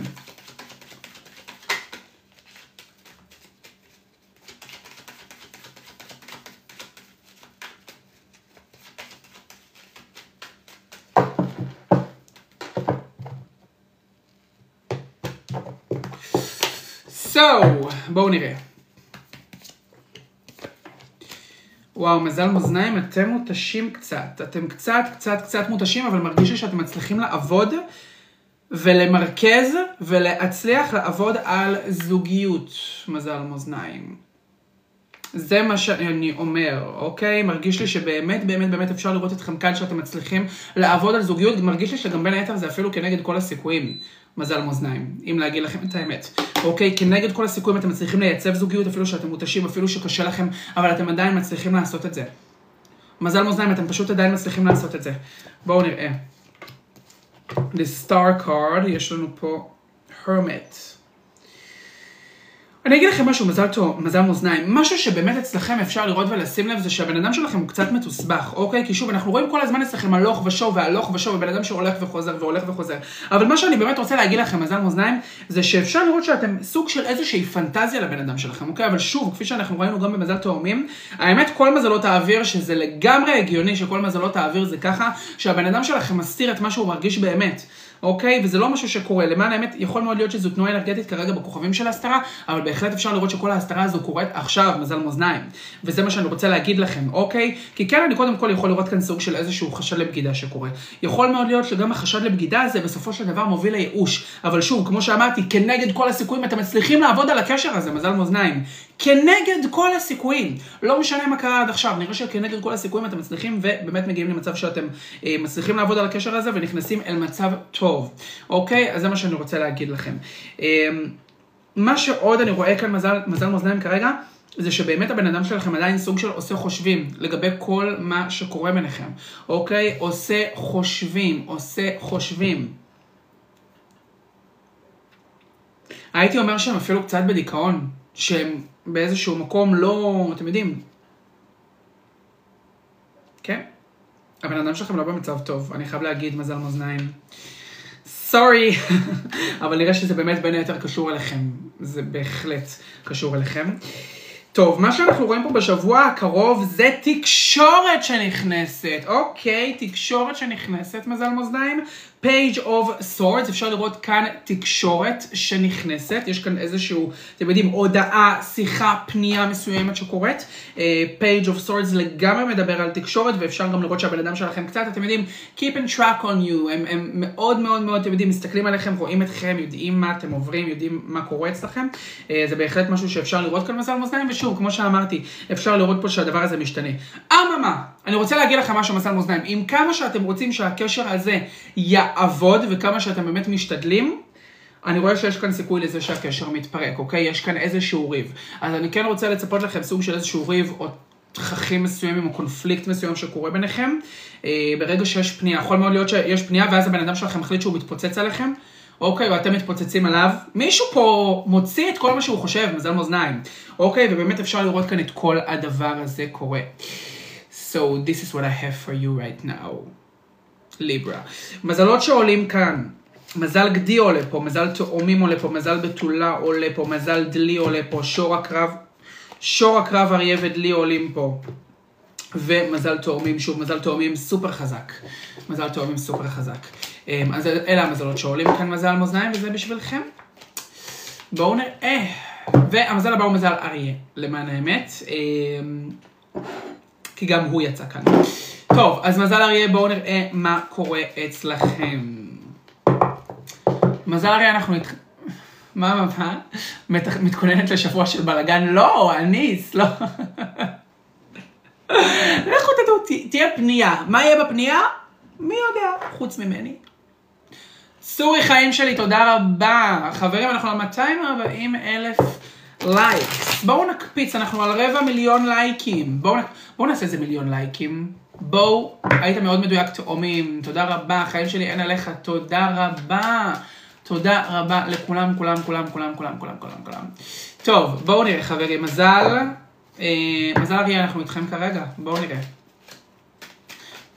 S1: בואו נראה. וואו, מזל מאזניים, אתם מותשים קצת. אתם קצת, קצת, קצת מותשים, אבל מרגיש לי שאתם מצליחים לעבוד ולמרכז ולהצליח לעבוד על זוגיות, מזל מאזניים. זה מה שאני אומר, אוקיי? מרגיש לי שבאמת, באמת, באמת אפשר לראות אתכם כאן שאתם מצליחים לעבוד על זוגיות, מרגיש לי שגם בין היתר זה אפילו כנגד כל הסיכויים. מזל מאזניים, אם להגיד לכם את האמת. אוקיי? כנגד כל הסיכויים אתם מצליחים לייצב זוגיות, אפילו שאתם מותשים, אפילו שקשה לכם, אבל אתם עדיין מצליחים לעשות את זה. מזל מאזניים, אתם פשוט עדיין מצליחים לעשות את זה. בואו נראה. The star card, יש לנו פה hermit. אני אגיד לכם משהו, מזל טוב, מזל מאזניים. משהו שבאמת אצלכם אפשר לראות ולשים לב זה שהבן אדם שלכם הוא קצת מתוסבך, אוקיי? כי שוב, אנחנו רואים כל הזמן אצלכם הלוך ושוב והלוך ושוב, ובן אדם שהולך וחוזר והולך וחוזר. אבל מה שאני באמת רוצה להגיד לכם, מזל מאזניים, זה שאפשר לראות שאתם סוג של איזושהי פנטזיה לבן אדם שלכם, אוקיי? אבל שוב, כפי שאנחנו ראינו גם במזל תאומים, האמת, כל מזלות האוויר, שזה לגמרי הגיוני שכל מזלות האוויר זה ככה, שהבן אדם שלכם מסתיר את מה שהוא מרגיש באמת. אוקיי? וזה לא משהו שקורה. למען האמת, יכול מאוד להיות שזו תנועה אנרגטית כרגע בכוכבים של ההסתרה, אבל בהחלט אפשר לראות שכל ההסתרה הזו קורית עכשיו, מזל מאזניים. וזה מה שאני רוצה להגיד לכם, אוקיי? כי כן, אני קודם כל יכול לראות כאן סוג של איזשהו חשד לבגידה שקורה. יכול מאוד להיות שגם החשד לבגידה הזה בסופו של דבר מוביל לייאוש. אבל שוב, כמו שאמרתי, כנגד כל הסיכויים אתם מצליחים לעבוד על הקשר הזה, מזל מאזניים. כנגד כל הסיכויים. לא משנה מה קרה עד עכשיו, נראה שכנגד כל הסיכויים אתם מצליחים ובאמת מגיעים למצב שאתם אה, מצליחים לעבוד על הקשר הזה ונכנסים אל מצב טוב, אוקיי? אז זה מה שאני רוצה להגיד לכם. אה, מה שעוד אני רואה כאן מזל, מזל מאזניים כרגע, זה שבאמת הבן אדם שלכם עדיין סוג של עושה חושבים לגבי כל מה שקורה ביניכם, אוקיי? עושה חושבים, עושה חושבים. הייתי אומר שהם אפילו קצת בדיכאון, שהם באיזשהו מקום לא, אתם יודעים. כן, הבן אדם שלכם לא במצב טוב, אני חייב להגיד מזל מאזניים. סורי, (laughs) אבל נראה שזה באמת בין היתר קשור אליכם, זה בהחלט קשור אליכם. טוב, מה שאנחנו רואים פה בשבוע הקרוב זה תקשורת שנכנסת. אוקיי, תקשורת שנכנסת, מזל מאזניים. Page of swords, אפשר לראות כאן תקשורת שנכנסת, יש כאן איזשהו, אתם יודעים, הודעה, שיחה, פנייה מסוימת שקורית. Uh, page of swords לגמרי מדבר על תקשורת, ואפשר גם לראות שהבן אדם שלכם קצת, אתם יודעים, keep in track on you, הם, הם מאוד מאוד מאוד, אתם יודעים, מסתכלים עליכם, רואים אתכם, יודעים מה אתם עוברים, יודעים מה קורה אצלכם. Uh, זה בהחלט משהו שאפשר לראות כאן מזל מאזניים, ושוב, כמו שאמרתי, אפשר לראות פה שהדבר הזה משתנה. אממה, אני רוצה להגיד לכם משהו מזל מאזניים, עם כמה שאתם רוצים שהקשר הזה יעבוד וכמה שאתם באמת משתדלים, אני רואה שיש כאן סיכוי לזה שהקשר מתפרק, אוקיי? יש כאן איזשהו ריב. אז אני כן רוצה לצפות לכם סוג של איזשהו ריב או תככים מסוימים או קונפליקט מסוים שקורה ביניכם. אה, ברגע שיש פנייה, יכול מאוד להיות שיש פנייה ואז הבן אדם שלכם החליט שהוא מתפוצץ עליכם. אוקיי, ואתם מתפוצצים עליו, מישהו פה מוציא את כל מה שהוא חושב, מזל מאזניים. אוקיי, ובאמת אפשר לראות כאן את כל הדבר הזה קורה. So this is what I have for you right now. ליברה. מזלות שעולים כאן. מזל גדי עולה פה, מזל תאומים עולה פה, מזל בתולה עולה פה, מזל דלי עולה פה, שור הקרב, שור הקרב אריה ודלי עולים פה. ומזל תאומים, שוב, מזל תאומים סופר חזק. מזל תאומים סופר חזק. אמ, אז אלה המזלות שעולים כאן מזל מאזניים, וזה בשבילכם. בואו נראה. והמזל הבא הוא מזל אריה, למען האמת. כי גם הוא יצא כאן. טוב, אז מזל אריה, בואו נראה מה קורה אצלכם. מזל אריה, אנחנו נת... מה, מה, מה? מת... מתכוננת לשבוע של בלאגן? לא, אניס, לא. לכו תדעו, תהיה פנייה. מה יהיה בפנייה? מי יודע, חוץ ממני. Sorry חיים שלי, תודה רבה. חברים, אנחנו על 240 אלף likes. בואו נקפיץ, אנחנו על רבע מיליון לייקים. בואו בוא נעשה איזה מיליון לייקים. בואו, היית מאוד מדויק תאומים, תודה רבה, חיים שלי אין עליך, תודה רבה. תודה רבה לכולם, כולם, כולם, כולם, כולם, כולם, כולם, כולם. טוב, בואו נראה חברים, מזל, אה, מזל אריה, אנחנו איתכם כרגע, בואו נראה.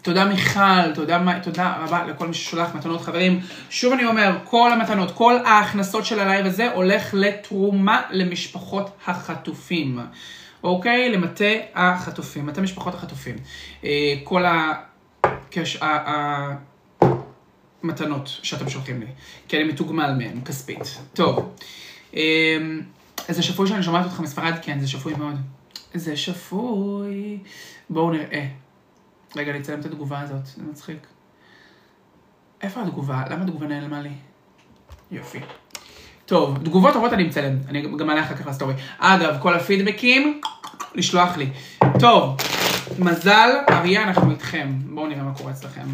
S1: תודה מיכל, תודה, תודה רבה לכל מי ששולח מתנות חברים. שוב אני אומר, כל המתנות, כל ההכנסות של הלייב הזה הולך לתרומה למשפחות החטופים. אוקיי? למטה החטופים, מטה משפחות החטופים. אה, כל הקש... המתנות שאתם שולחים לי, כי אני מתוגמל מהם, כספית. טוב, אה, איזה שפוי שאני שומעת אותך מספרד? כן, זה שפוי מאוד. זה שפוי. בואו נראה. רגע, אצלם את התגובה הזאת, זה מצחיק. איפה התגובה? למה התגובה נעלמה לי? יופי. טוב, תגובות רבות אני מצלם, אני גם אעלה אחר כך לסטורי. אגב, כל הפידבקים, לשלוח לי. טוב, מזל, אריה, אנחנו איתכם. בואו נראה מה קורה אצלכם.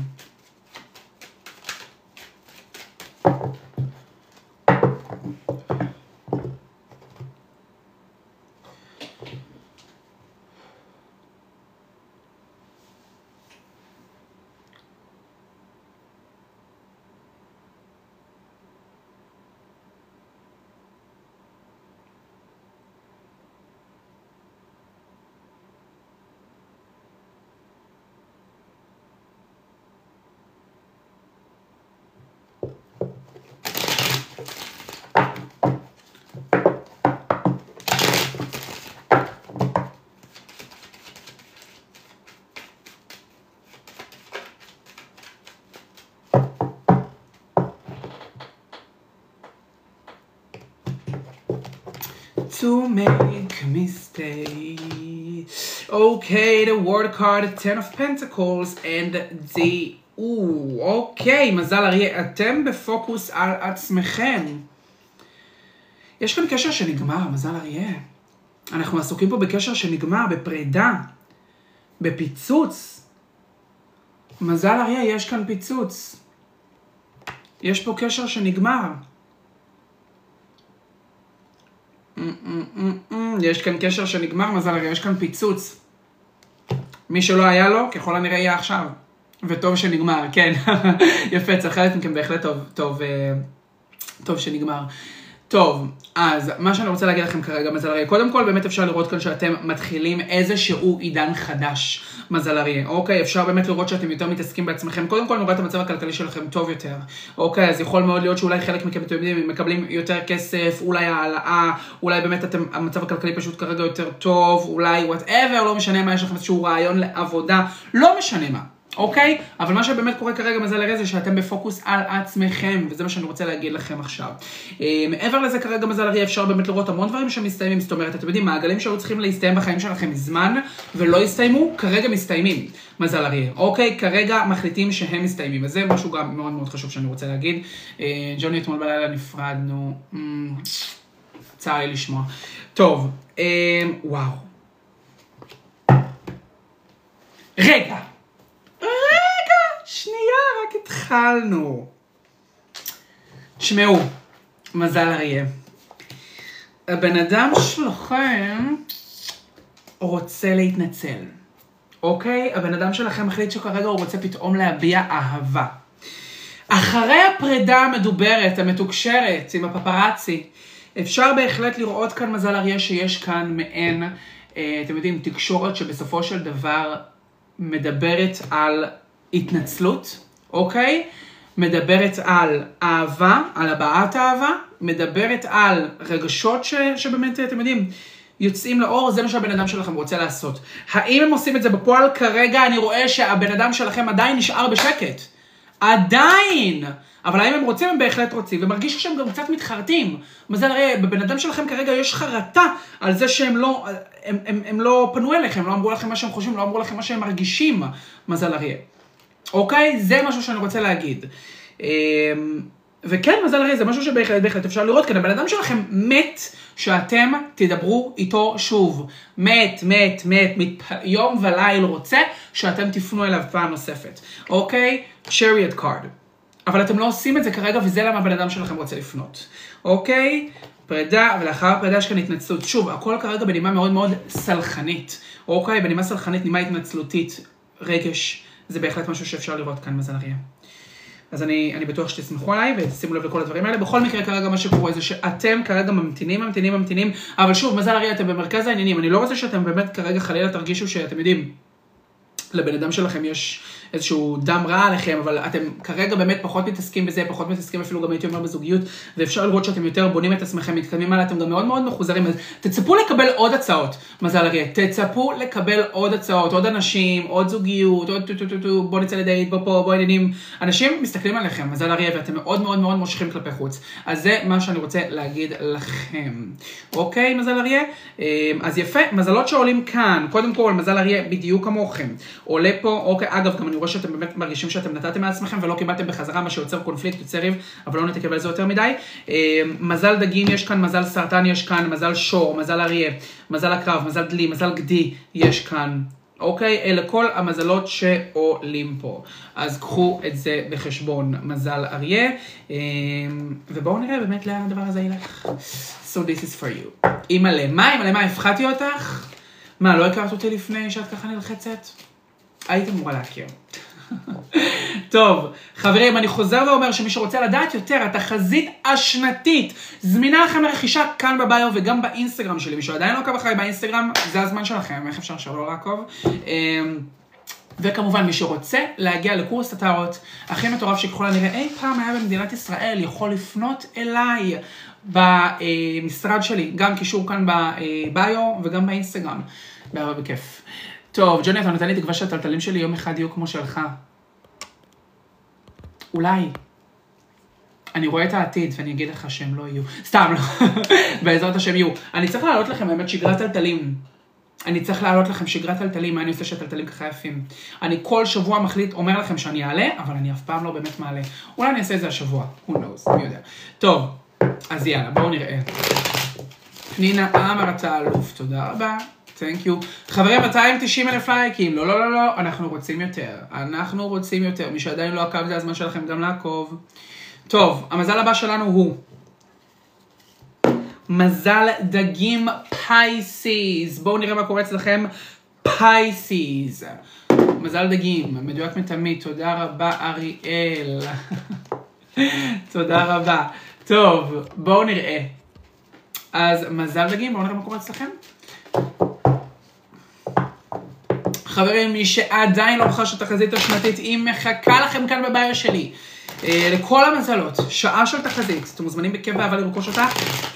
S1: to make me stay. Okay, the word card, Ten of Pentacles and the... אוקיי, מזל אריה, אתם בפוקוס על עצמכם. יש כאן קשר שנגמר, מזל אריה. אנחנו עסוקים פה בקשר שנגמר, בפרידה, בפיצוץ. מזל אריה, יש כאן פיצוץ. יש פה קשר שנגמר. יש כאן קשר שנגמר, מזל הרי יש כאן פיצוץ. מי שלא היה לו, ככל הנראה יהיה עכשיו. וטוב שנגמר, כן. (laughs) יפה, צריך חלק מכם בהחלט טוב, טוב, אה, טוב שנגמר. טוב, אז מה שאני רוצה להגיד לכם כרגע, מזל אריה, קודם כל באמת אפשר לראות כאן שאתם מתחילים איזשהו עידן חדש, מזל אריה, אוקיי? אפשר באמת לראות שאתם יותר מתעסקים בעצמכם. קודם כל נראה את המצב הכלכלי שלכם טוב יותר, אוקיי? אז יכול מאוד להיות שאולי חלק מכם, אתם יודעים, מקבלים יותר כסף, אולי העלאה, אולי באמת אתם, המצב הכלכלי פשוט כרגע יותר טוב, אולי whatever, לא משנה מה, יש לכם איזשהו רעיון לעבודה, לא משנה מה. אוקיי? אבל מה שבאמת קורה כרגע מזל אריה זה שאתם בפוקוס על עצמכם, וזה מה שאני רוצה להגיד לכם עכשיו. אה, מעבר לזה כרגע מזל אריה אפשר באמת לראות המון דברים שמסתיימים, זאת אומרת, אתם יודעים, מעגלים שהיו צריכים להסתיים בחיים שלכם מזמן, ולא הסתיימו, כרגע מסתיימים, מזל אריה. אוקיי? כרגע מחליטים שהם מסתיימים, אז זה משהו גם מאוד מאוד חשוב שאני רוצה להגיד. אה, ג'וני אתמול בלילה נפרדנו, אמ, צער לי לשמוע. טוב, אה, וואו. רגע. שנייה, רק התחלנו. תשמעו, מזל אריה. הבן אדם שלכם רוצה להתנצל, אוקיי? הבן אדם שלכם החליט שכרגע הוא רוצה פתאום להביע אהבה. אחרי הפרידה המדוברת, המתוקשרת, עם הפפרצי, אפשר בהחלט לראות כאן מזל אריה שיש כאן מעין, אה, אתם יודעים, תקשורת שבסופו של דבר מדברת על התנצלות, אוקיי? מדברת על אהבה, על הבעת אהבה, מדברת על רגשות ש, שבאמת, אתם יודעים, יוצאים לאור, זה מה שהבן אדם שלכם רוצה לעשות. האם הם עושים את זה בפועל? כרגע אני רואה שהבן אדם שלכם עדיין נשאר בשקט. עדיין! אבל האם הם רוצים? הם בהחלט רוצים, ומרגיש שהם גם קצת מתחרטים. מזל הרי, בבן אדם שלכם כרגע יש חרטה על זה שהם לא, הם, הם, הם לא פנו אליכם, לא אמרו לכם מה שהם חושבים, לא אמרו לכם מה שהם מרגישים, מזל אריה. אוקיי? זה משהו שאני רוצה להגיד. אמ, וכן, מזל הרי זה משהו שבהחלט בהחלט אפשר לראות כאן. הבן אדם שלכם מת שאתם תדברו איתו שוב. מת, מת, מת, מת, יום וליל רוצה שאתם תפנו אליו פעם נוספת. אוקיי? chariot card. אבל אתם לא עושים את זה כרגע, וזה למה הבן אדם שלכם רוצה לפנות. אוקיי? פרידה, ולאחר פרידה יש כאן התנצלות. שוב, הכל כרגע בנימה מאוד מאוד סלחנית. אוקיי? בנימה סלחנית, נימה התנצלותית, רגש. זה בהחלט משהו שאפשר לראות כאן מזל אריה. אז אני, אני בטוח שתסמכו עליי ותשימו לב לכל הדברים האלה. בכל מקרה, כרגע מה שקורה זה שאתם כרגע ממתינים, ממתינים, ממתינים, אבל שוב, מזל אריה, אתם במרכז העניינים. אני לא רוצה שאתם באמת כרגע חלילה תרגישו שאתם יודעים, לבן אדם שלכם יש איזשהו דם רע עליכם, אבל אתם כרגע באמת פחות מתעסקים בזה, פחות מתעסקים אפילו גם הייתי אומר בזוגיות, ואפשר לראות שאתם יותר בונים את עצמכם, מתקדמים הלאה, אתם גם מאוד מאוד מחוזרים, אז תצפו לקבל עוד הצעות, מזל אריה, תצפו לקבל עוד הצעות, עוד אנשים, עוד זוגיות, עוד טו טו טו טו, בוא נצא לדייט, בוא פה, בוא עניינים, אנשים מסתכלים עליכם, מזל אריה, ואתם מאוד מאוד מאוד מושכים כלפי חוץ, אז זה מה שאני רוצה להגיד לכם, אוקיי, מזל אריה? אמ, אז יפה, מזלות שעולים כאן, קודם כל, מזל אריה בדיוק כמוכם, עולה פה, אוקיי, אגב, גם אני רואה שאתם באמת מרגישים שאתם נתתם מעצמכם ולא קיבלתם בחזרה, מה שיוצר קונפליקט, יוצר ריב, אבל לא נתעכב על זה יותר מדי. אה, מזל דגים יש כאן, מזל סרטן יש כאן, מזל שור, מזל אריה, מזל הקרב, מזל דלי, מזל גדי יש כאן. אוקיי? אלה כל המזלות שעולים פה. אז קחו את זה בחשבון, מזל אריה. אה, ובואו נראה באמת לאן הדבר הזה ילך. So this is for you. אימא'לה, מה אימא'לה, מה, הפחדתי אותך? מה, לא הכרת אותי לפני שאת ככה נלחצת? היית אמורה להכיר. טוב, חברים, אני חוזר ואומר שמי שרוצה לדעת יותר, התחזית השנתית זמינה לכם לרכישה כאן בביו וגם באינסטגרם שלי. מי שעדיין לא עוקב אחריי באינסטגרם, זה הזמן שלכם, איך אפשר שלא לעקוב? אמ, וכמובן, מי שרוצה להגיע לקורס הטארות הכי מטורף שככל הנראה אי פעם היה במדינת ישראל, יכול לפנות אליי במשרד שלי, גם קישור כאן בביו וגם באינסטגרם. באהבה בכיף. טוב, ג'וני, אתה נותן לי תקווה שהטלטלים שלי יום אחד יהיו כמו שלך. אולי. אני רואה את העתיד ואני אגיד לך שהם לא יהיו. סתם, לא. (laughs) בעזרת השם יהיו. אני צריך להעלות לכם באמת שגרת טלטלים. אני צריך להעלות לכם שגרת טלטלים, מה אני עושה שהטלטלים ככה יפים. אני כל שבוע מחליט, אומר לכם שאני אעלה, אבל אני אף פעם לא באמת מעלה. אולי אני אעשה את זה השבוע, who knows, מי יודע. טוב, אז יאללה, בואו נראה. פנינה עמר אתה אלוף, תודה רבה. תנק יו. חברים, 290 אלף לייקים, לא, לא, לא, לא, אנחנו רוצים יותר. אנחנו רוצים יותר. מי שעדיין לא עקב, זה הזמן שלכם גם לעקוב. טוב, המזל הבא שלנו הוא מזל דגים פייסיס. בואו נראה מה קורה אצלכם. פייסיס. מזל דגים, מדויק מתמיד, תודה רבה אריאל. (laughs) תודה רבה. טוב, בואו נראה. אז מזל דגים, בואו נראה מה קורה אצלכם. חברים, מי שעדיין לא רכש את התחזית השנתית, היא מחכה לכם כאן בבעיה שלי. אה, לכל המזלות, שעה של תחזית, אתם מוזמנים בכיף ואהבה לרכוש אותה,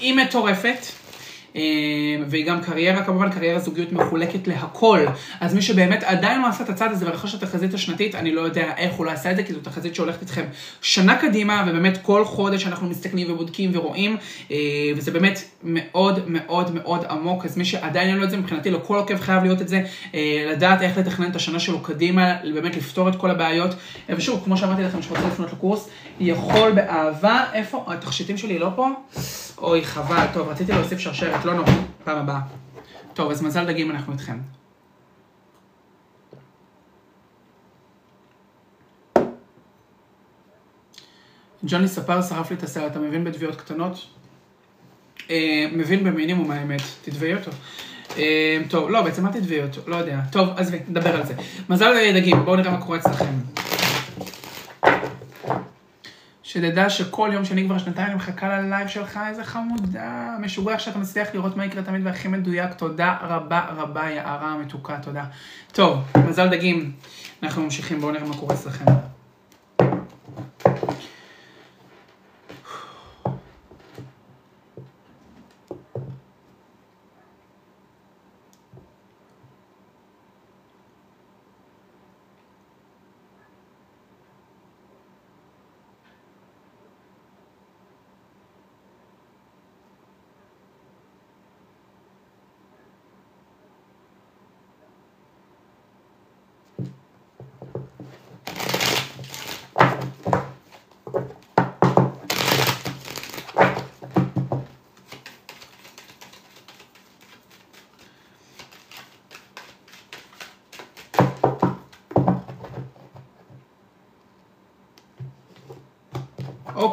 S1: היא מטורפת. אה, והיא גם קריירה, כמובן קריירה זוגיות מחולקת להכל. אז מי שבאמת עדיין לא עשה את הצעד הזה ורכש את התחזית השנתית, אני לא יודע איך הוא לא עשה את זה, כי זו תחזית שהולכת איתכם שנה קדימה, ובאמת כל חודש אנחנו מסתכלים ובודקים ורואים, אה, וזה באמת מאוד מאוד מאוד עמוק, אז מי שעדיין אין לו את זה, מבחינתי לכל עוקב חייב להיות את זה, אה, לדעת איך לתכנן את השנה שלו קדימה, באמת לפתור את כל הבעיות. ושוב, כמו שאמרתי לכם, שרוצה לפנות לקורס, יכול באהבה, איפה? התכשיטים שלי לא פה? אוי, חבל, טוב, רציתי להוסיף שרשרת, לא נורא, פעם הבאה. טוב, אז מזל דגים, אנחנו איתכם. ג'וני ספר שרף לי את הסרט, אתה מבין בתביעות קטנות? אה, מבין במינימום האמת, תתבעי אותו. אה, טוב, לא, בעצם אל תתבעי אותו, לא יודע. טוב, עזבי, נדבר על זה. מזל דגים, בואו נראה מה קורה אצלכם. שתדע שכל יום שני כבר שנתיים אני מחכה ללייב שלך, איזה חמודה. משוגע שאתה מצליח לראות מה יקרה תמיד והכי מדויק. תודה רבה רבה, יערה המתוקה, תודה. טוב, מזל דגים. אנחנו ממשיכים, בואו נראה מה קורה אצלכם.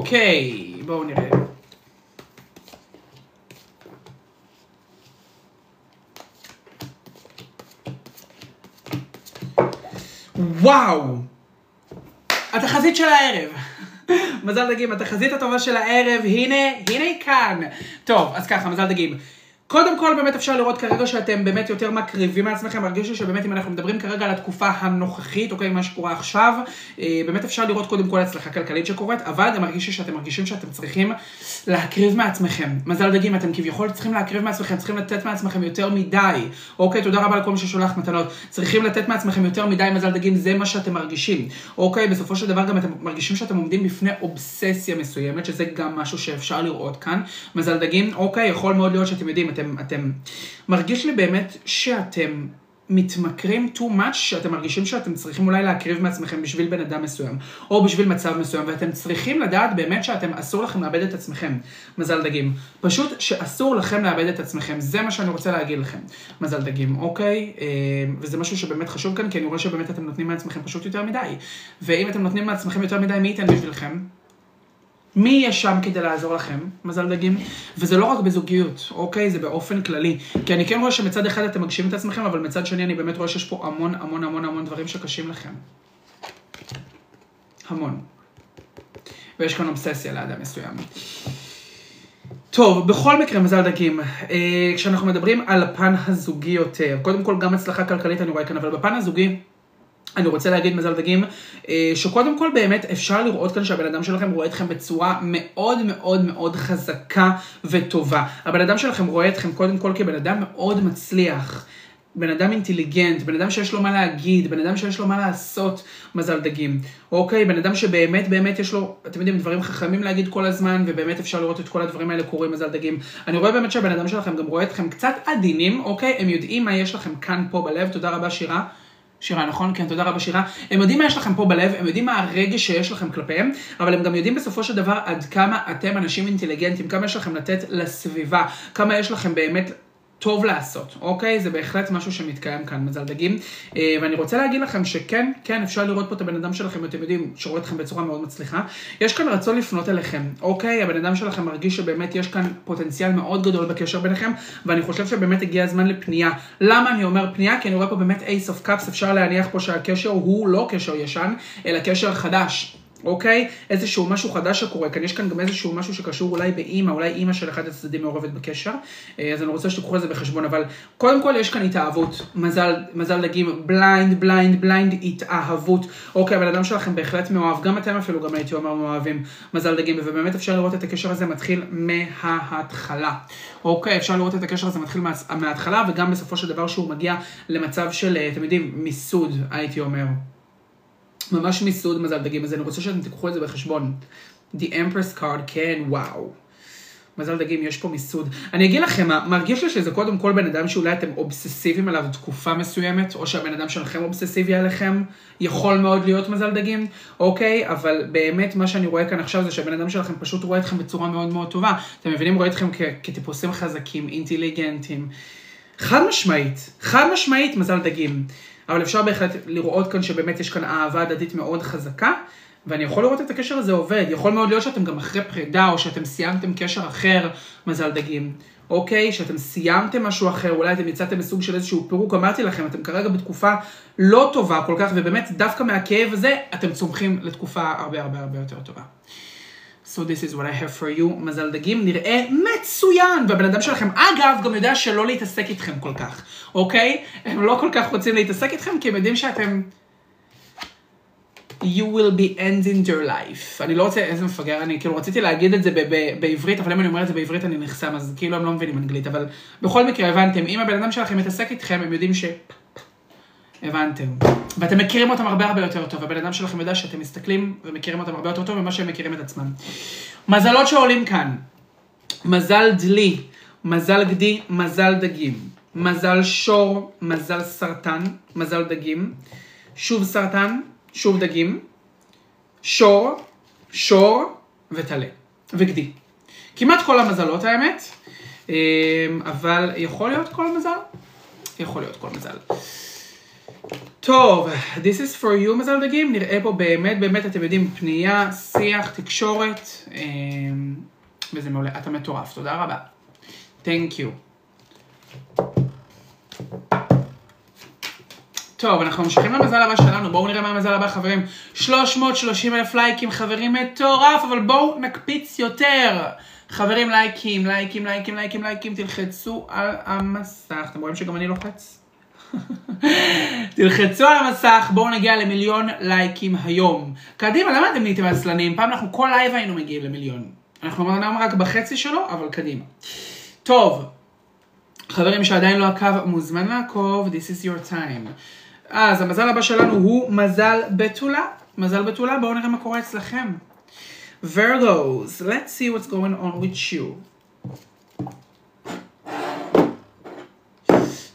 S1: אוקיי, בואו נראה. וואו! התחזית של הערב. (laughs) מזל דגים, התחזית הטובה של הערב, הנה, הנה היא כאן. טוב, אז ככה, מזל דגים. קודם כל באמת אפשר לראות כרגע שאתם באמת יותר מקריבים מעצמכם, מרגיש שבאמת אם אנחנו מדברים כרגע על התקופה הנוכחית, אוקיי, מה שקורה עכשיו, אה, באמת אפשר לראות קודם כל הצלחה כלכלית שקורית, אבל גם מרגיש שאתם מרגישים שאתם צריכים להקריב מעצמכם. מזל דגים, אתם כביכול צריכים להקריב מעצמכם, צריכים לתת מעצמכם יותר מדי. אוקיי, תודה רבה לכל מי ששולח מתנות. צריכים לתת מעצמכם יותר מדי, מזל דגים, זה מה שאתם מרגישים. אוקיי, בסופו של דבר גם אתם מרגישים שאתם עומדים בפני אובססיה מסוימת, שזה גם משהו שאפשר לראות כאן. מזל דגים, אוקיי, יכול מאוד להיות שאתם יודעים, אתם, אתם, מרגיש לי באמת שאתם מתמכרים too much, שאתם מרגישים שאתם צריכים אולי להקריב מעצמכם בשביל בן אדם מסוים, או בשביל מצב מסוים, ואתם צריכים לדעת באמת שאתם, אסור לכם לאבד את עצמכם. מזל דגים. פשוט שאסור לכם לאבד את עצמכם, זה מה שאני רוצה להגיד לכם. מזל דגים, אוקיי? אה, וזה משהו שבאמת חשוב כאן, כי אני רואה שבאמת אתם נותנים מעצמכם פשוט יותר מדי. ואם אתם נותנים מעצמכם יותר מדי, מי ייתן בשבילכם? מי יהיה שם כדי לעזור לכם, מזל דגים? וזה לא רק בזוגיות, אוקיי? זה באופן כללי. כי אני כן רואה שמצד אחד אתם מגשימים את עצמכם, אבל מצד שני אני באמת רואה שיש פה המון המון המון המון דברים שקשים לכם. המון. ויש כאן אובססיה לאדם מסוים. טוב, בכל מקרה, מזל דגים, אה, כשאנחנו מדברים על הפן הזוגי יותר, קודם כל גם הצלחה כלכלית אני רואה כאן, אבל בפן הזוגי, אני רוצה להגיד מזל דגים, אה, שקודם כל באמת אפשר לראות כאן שהבן אדם שלכם רואה אתכם בצורה מאוד מאוד מאוד חזקה וטובה. הבן אדם שלכם רואה אתכם קודם כל כבן אדם מאוד מצליח. בן אדם אינטליגנט, בן אדם שיש לו מה להגיד, בן אדם שיש לו מה לעשות, מזל דגים. אוקיי, בן אדם שבאמת באמת יש לו, אתם יודעים, דברים חכמים להגיד כל הזמן, ובאמת אפשר לראות את כל הדברים האלה קורים, מזל דגים. אני רואה באמת שהבן אדם שלכם גם רואה אתכם קצת עדינים, אוקיי? הם יודעים מה יש לכם כאן פה בלב, תודה רבה שירה. שירה, נכון? כן, תודה רבה שירה. הם יודעים מה יש לכם פה בלב, הם יודעים מה הרגש שיש לכם כלפיהם, אבל הם גם יודעים בסופו של דבר עד כמה אתם אנשים אינטליגנטים, כמה יש לכם לתת לסביבה, כמה יש לכם באמת טוב לעשות, אוקיי? זה בהחלט משהו שמתקיים כאן, מזל דגים. אה, ואני רוצה להגיד לכם שכן, כן, אפשר לראות פה את הבן אדם שלכם, אתם יודעים, שרואה אתכם בצורה מאוד מצליחה. יש כאן רצון לפנות אליכם, אוקיי? הבן אדם שלכם מרגיש שבאמת יש כאן פוטנציאל מאוד גדול בקשר ביניכם, ואני חושב שבאמת הגיע הזמן לפנייה. למה אני אומר פנייה? כי אני רואה פה באמת Ace of Cups, אפשר להניח פה שהקשר הוא לא קשר ישן, אלא קשר חדש. אוקיי? איזשהו משהו חדש שקורה כאן, יש כאן גם איזשהו משהו שקשור אולי באימא, אולי אימא של אחד הצדדים מעורבת בקשר, אה, אז אני רוצה שתיקחו את זה בחשבון, אבל קודם כל יש כאן התאהבות, מזל, מזל דגים, blind, blind, blind, התאהבות, אוקיי, הבן אדם שלכם בהחלט מאוהב, גם אתם אפילו, גם הייתי אומר מאוהבים, מזל דגים, ובאמת אפשר לראות את הקשר הזה מתחיל מההתחלה, אוקיי, אפשר לראות את הקשר הזה מתחיל מההתחלה, וגם בסופו של דבר שהוא מגיע למצב של, אה, אתם יודעים, מיסוד, הייתי אומר. ממש מיסוד מזל דגים, אז אני רוצה שאתם תיקחו את זה בחשבון. The Empress card, כן, וואו. מזל דגים, יש פה מיסוד. אני אגיד לכם, מרגיש לי שזה קודם כל בן אדם שאולי אתם אובססיביים עליו תקופה מסוימת, או שהבן אדם שלכם אובססיבי עליכם, יכול מאוד להיות מזל דגים, אוקיי? אבל באמת מה שאני רואה כאן עכשיו זה שהבן אדם שלכם פשוט רואה אתכם בצורה מאוד מאוד טובה. אתם מבינים? רואה אתכם כטיפוסים חזקים, אינטליגנטים. חד משמעית, חד משמעית מזל דגים. אבל אפשר בהחלט לראות כאן שבאמת יש כאן אהבה הדדית מאוד חזקה, ואני יכול לראות את הקשר הזה עובד. יכול מאוד להיות שאתם גם אחרי פרידה, או שאתם סיימתם קשר אחר, מזל דגים. אוקיי? שאתם סיימתם משהו אחר, אולי אתם יצאתם מסוג של איזשהו פירוק, אמרתי לכם, אתם כרגע בתקופה לא טובה כל כך, ובאמת דווקא מהכאב הזה, אתם צומחים לתקופה הרבה הרבה הרבה יותר טובה. So this is what I have for you, מזל דגים, נראה מצוין, והבן אדם שלכם, אגב, גם יודע שלא להתעסק איתכם כל כך, אוקיי? הם לא כל כך רוצים להתעסק איתכם, כי הם יודעים שאתם... You will be ending your life. אני לא רוצה, איזה מפגר אני, כאילו רציתי להגיד את זה בעברית, אבל אם אני אומר את זה בעברית אני נחסם, אז כאילו הם לא מבינים אנגלית, אבל בכל מקרה הבנתם, אם הבן אדם שלכם מתעסק איתכם, הם יודעים ש... הבנתם. ואתם מכירים אותם הרבה הרבה יותר טוב, הבן אדם שלכם יודע שאתם מסתכלים ומכירים אותם הרבה יותר טוב ממה שהם מכירים את עצמם. מזלות שעולים כאן, מזל דלי, מזל גדי, מזל דגים, מזל שור, מזל סרטן, מזל דגים, שוב סרטן, שוב דגים, שור, שור וטלה, וגדי. כמעט כל המזלות האמת, אה, אבל יכול להיות כל מזל? יכול להיות כל מזל. טוב, This is for you מזל דגים, נראה פה באמת באמת, אתם יודעים, פנייה, שיח, תקשורת, אמ, וזה מעולה, אתה מטורף, תודה רבה. Thank you. טוב, אנחנו ממשיכים למזל הבא שלנו, בואו נראה מה המזל הבא, חברים. 330 אלף לייקים, חברים, מטורף, אבל בואו נקפיץ יותר. חברים, לייקים, לייקים, לייקים, לייקים, לייקים, תלחצו על המסך. אתם רואים שגם אני לוחץ? תלחצו על המסך, בואו נגיע למיליון לייקים היום. קדימה, למה אתם נהייתם עצלנים? פעם אנחנו כל לייב היינו מגיעים למיליון. אנחנו אמרנו רק בחצי שלו, אבל קדימה. טוב, חברים שעדיין לא עקב, מוזמן לעקוב, this is your time. אז המזל הבא שלנו הוא מזל בתולה. מזל בתולה, בואו נראה מה קורה אצלכם. Virgos, let's see what's going on with you.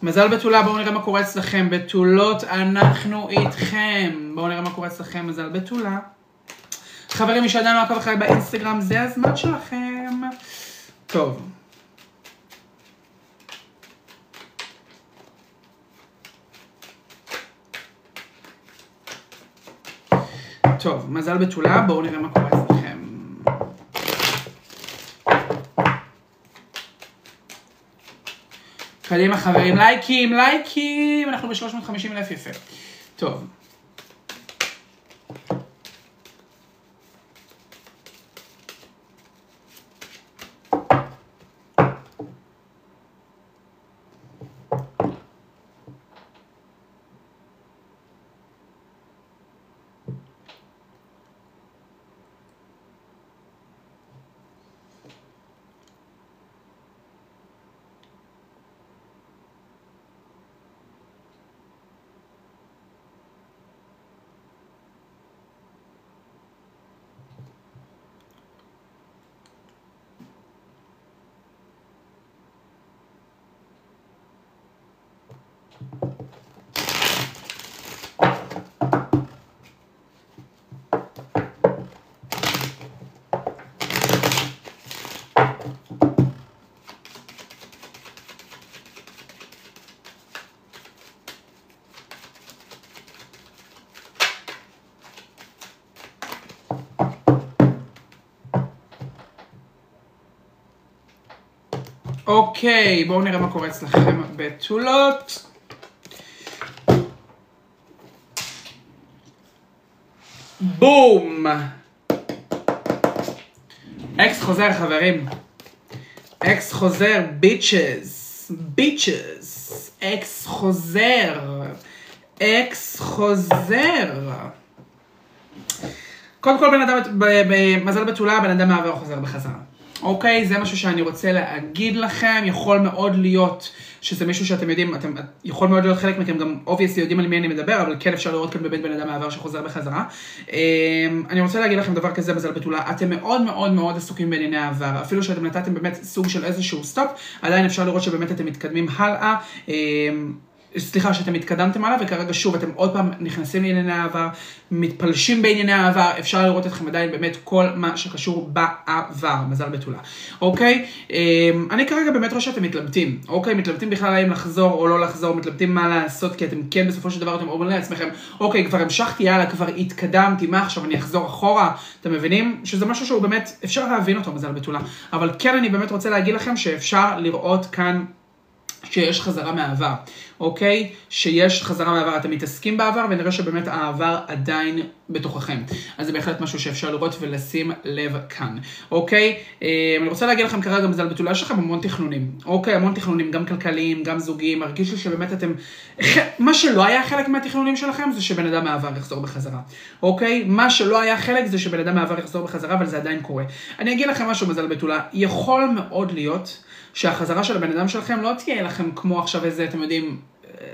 S1: מזל בתולה, בואו נראה מה קורה אצלכם. בתולות, אנחנו איתכם. בואו נראה מה קורה אצלכם, מזל בתולה. חברים, מי שעדיין לא עקב אחריי באינסטגרם, זה הזמן שלכם. טוב. טוב, מזל בתולה, בואו נראה מה קורה אצלכם. קדימה חברים, לייקים, לייקים, אנחנו ב-350 אלף יפה. טוב. אוקיי, בואו נראה מה קורה אצלכם בתולות. בום! אקס חוזר חברים. אקס חוזר bitches. Bitches. אקס חוזר. אקס חוזר. קודם כל בן אדם, במזל בתולה, בן אדם מעבר חוזר בחזרה. אוקיי? זה משהו שאני רוצה להגיד לכם, יכול מאוד להיות שזה מישהו שאתם יודעים, אתם, יכול מאוד להיות חלק מכם גם obviously יודעים על מי אני מדבר, אבל כן אפשר לראות כאן בבית בן אדם מעבר שחוזר בחזרה. אמ, אני רוצה להגיד לכם דבר כזה מזל בתולה, אתם מאוד מאוד מאוד עסוקים בענייני העבר, אפילו שאתם נתתם באמת סוג של איזשהו סטופ, עדיין אפשר לראות שבאמת אתם מתקדמים הלאה. סליחה, שאתם התקדמתם עליו, וכרגע שוב אתם עוד פעם נכנסים לענייני העבר, מתפלשים בענייני העבר, אפשר לראות אתכם עדיין באמת כל מה שקשור בעבר, מזל בתולה, אוקיי? אמ, אני כרגע באמת רואה שאתם מתלבטים, אוקיי? מתלבטים בכלל האם לחזור או לא לחזור, מתלבטים מה לעשות, כי אתם כן בסופו של דבר אתם אומרים לעצמכם, אוקיי, כבר המשכתי הלאה, כבר התקדמתי, מה עכשיו, אני אחזור אחורה? אתם מבינים? שזה משהו שהוא באמת, אפשר להבין אותו, מזל בתולה, אבל כן אני באמת רוצה להגיד לכם שאפשר לראות כאן שיש חזרה מהעבר, אוקיי? שיש חזרה מהעבר, אתם מתעסקים בעבר ונראה שבאמת העבר עדיין בתוככם. אז זה בהחלט משהו שאפשר לראות ולשים לב כאן, אוקיי? אה, אני רוצה להגיד לכם כרגע מזל בתולה, יש לכם המון תכנונים, אוקיי? המון תכנונים, גם כלכליים, גם זוגיים, מרגיש לי שבאמת אתם... (laughs) מה שלא היה חלק מהתכנונים שלכם זה שבן אדם מהעבר יחזור בחזרה, אוקיי? מה שלא היה חלק זה שבן אדם מהעבר יחזור בחזרה, אבל זה עדיין קורה. אני אגיד לכם משהו מזל בתולה, יכול מאוד להיות שהחזרה של הבן אדם שלכם לא תהיה לכם כמו עכשיו איזה, אתם יודעים, אה,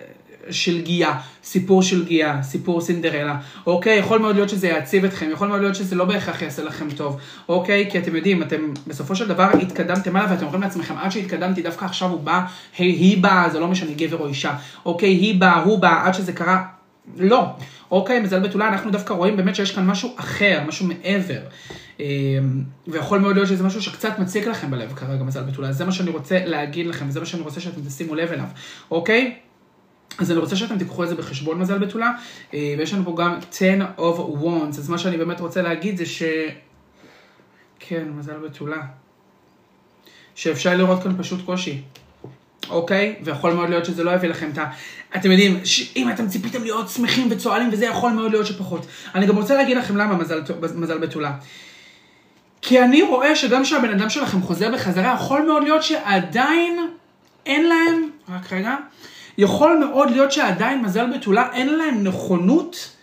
S1: של גיאה, סיפור של גיאה, סיפור סינדרלה, אוקיי? יכול מאוד להיות שזה יעציב אתכם, יכול מאוד להיות שזה לא בהכרח יעשה לכם טוב, אוקיי? כי אתם יודעים, אתם בסופו של דבר התקדמתם הלאה ואתם אומרים לעצמכם, עד שהתקדמתי דווקא עכשיו הוא בא, היא באה, זה לא משנה גבר או אישה, אוקיי? היא באה, הוא בא, עד שזה קרה, לא. אוקיי, מזל בתולה, אנחנו דווקא רואים באמת שיש כאן משהו אחר, משהו מעבר. אמ, ויכול מאוד להיות שזה משהו שקצת מציק לכם בלב כרגע, מזל בתולה. זה מה שאני רוצה להגיד לכם, וזה מה שאני רוצה שאתם תשימו לב אליו, אוקיי? אז אני רוצה שאתם תיקחו את זה בחשבון מזל בתולה, אה, ויש לנו פה גם 10 of wands, אז מה שאני באמת רוצה להגיד זה ש... כן, מזל בתולה. שאפשר לראות כאן פשוט קושי, אוקיי? ויכול מאוד להיות שזה לא יביא לכם את ה... אתם יודעים, אם אתם ציפיתם להיות שמחים וצוהלים וזה, יכול מאוד להיות שפחות. אני גם רוצה להגיד לכם למה מזל, מזל בתולה. כי אני רואה שגם כשהבן אדם שלכם חוזר בחזרה, יכול מאוד להיות שעדיין אין להם, רק רגע, יכול מאוד להיות שעדיין מזל בתולה אין להם נכונות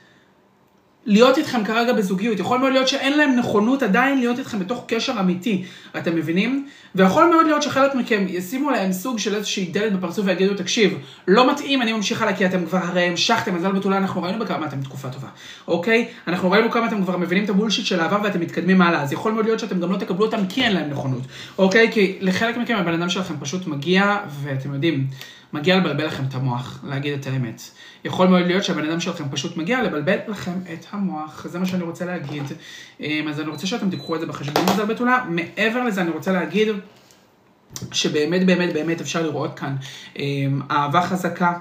S1: להיות איתכם כרגע בזוגיות. יכול מאוד להיות שאין להם נכונות עדיין להיות איתכם בתוך קשר אמיתי, אתם מבינים? ויכול מאוד להיות שחלק מכם ישימו להם סוג של איזושהי דלת בפרצוף ויגידו, תקשיב, לא מתאים, אני ממשיך הלאה כי אתם כבר הרי המשכתם, מזל בתולה, אנחנו ראינו בכמה אתם בתקופה טובה, אוקיי? אנחנו ראינו כמה אתם כבר מבינים את הבולשיט של העבר ואתם מתקדמים הלאה, אז יכול מאוד להיות שאתם גם לא תקבלו אותם כי אין להם נכונות, אוקיי? כי לחלק מכם הבן אדם שלכם פשוט מגיע, ואתם יודעים, מגיע לבלבל לכם את המוח, להגיד את האמת. יכול מאוד להיות שהבן אדם שלכם פשוט מגיע לבלבל לכם את המוח, זה מה שאני רוצה להגיד. אמ, אז אני רוצה שאתם תיקחו את זה בחשבון מזל בתולה. מעבר לזה אני רוצה להגיד שבאמת באמת באמת אפשר לראות כאן אמ, אהבה חזקה.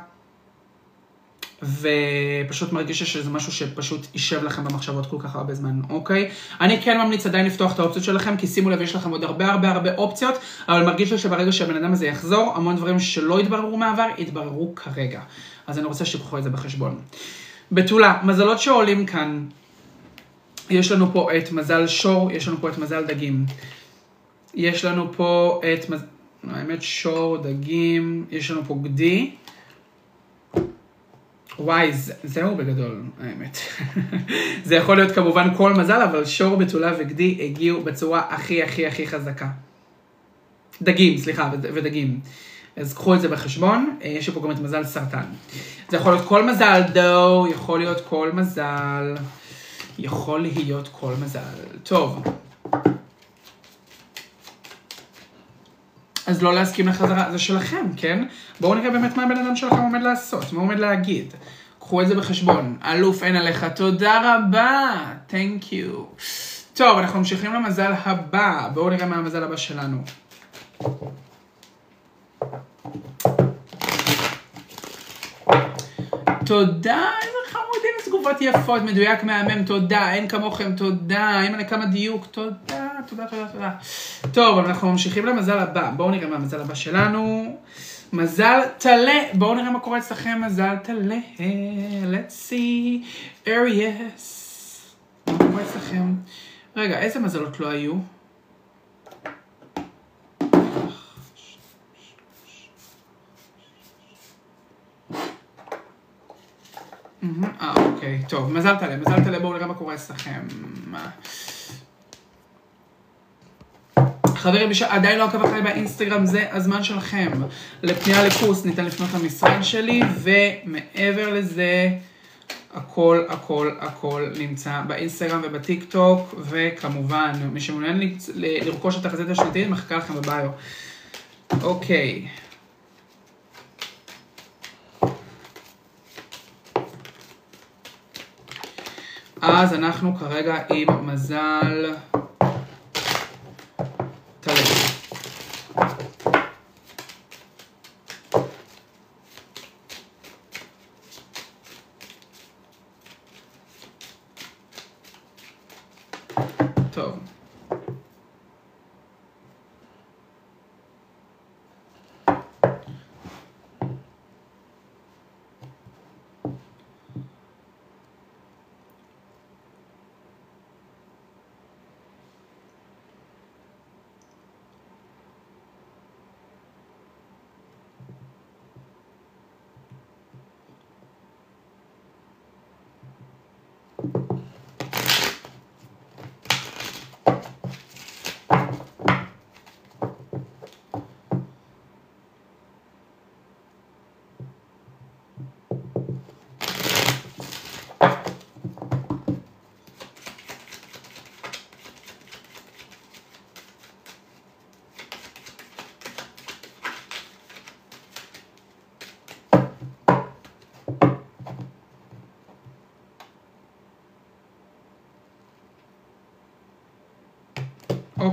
S1: ופשוט מרגישה שזה משהו שפשוט יישב לכם במחשבות כל כך הרבה זמן, אוקיי? אני כן ממליץ עדיין לפתוח את האופציות שלכם, כי שימו לב, יש לכם עוד הרבה הרבה הרבה אופציות, אבל מרגיש לי שברגע שהבן אדם הזה יחזור, המון דברים שלא התבררו מהעבר, יתבררו כרגע. אז אני רוצה שתיקחו את זה בחשבון. בתולה, מזלות שעולים כאן, יש לנו פה את מזל שור, יש לנו פה את מזל דגים. יש לנו פה את, מז... האמת שור, דגים, יש לנו פה גדי. וואי, זה, זהו בגדול, האמת. (laughs) זה יכול להיות כמובן כל מזל, אבל שור, בתולה וגדי הגיעו בצורה הכי הכי הכי חזקה. דגים, סליחה, ודגים. אז קחו את זה בחשבון, אה, יש פה גם את מזל סרטן. זה יכול להיות כל מזל, דו, יכול להיות כל מזל, יכול להיות כל מזל. טוב. אז לא להסכים לחזרה, זה שלכם, כן? בואו נראה באמת מה הבן אדם שלכם עומד לעשות, מה עומד להגיד. קחו את זה בחשבון. אלוף, אין עליך, תודה רבה, תנק יו. טוב, אנחנו ממשיכים למזל הבא, בואו נראה מה המזל הבא שלנו. תודה, איזה חמודים, איזה תגובות יפות, מדויק, מהמם, תודה, אין כמוכם, תודה, אין כמה דיוק, תודה, תודה, תודה, תודה. טוב, אנחנו ממשיכים למזל הבא, בואו נראה מה המזל הבא שלנו. מזל טלה, בואו נראה מה קורה אצלכם, מזל טלה, let's see, אריאס. מה קורה אצלכם? רגע, איזה מזלות לא היו? אה, אוקיי, טוב, מזל טלה, מזל טלה, בואו נראה מה קורה אצלכם. חברים, מי שעדיין לא עקב אחריי באינסטגרם, זה הזמן שלכם. לפנייה לקורס ניתן לפנות למשרד שלי, ומעבר לזה, הכל, הכל, הכל נמצא באינסטגרם ובטיק טוק, וכמובן, מי שמעוניין לרכוש את התחזית השנתית, מחכה לכם בביו. אוקיי. אז אנחנו כרגע עם מזל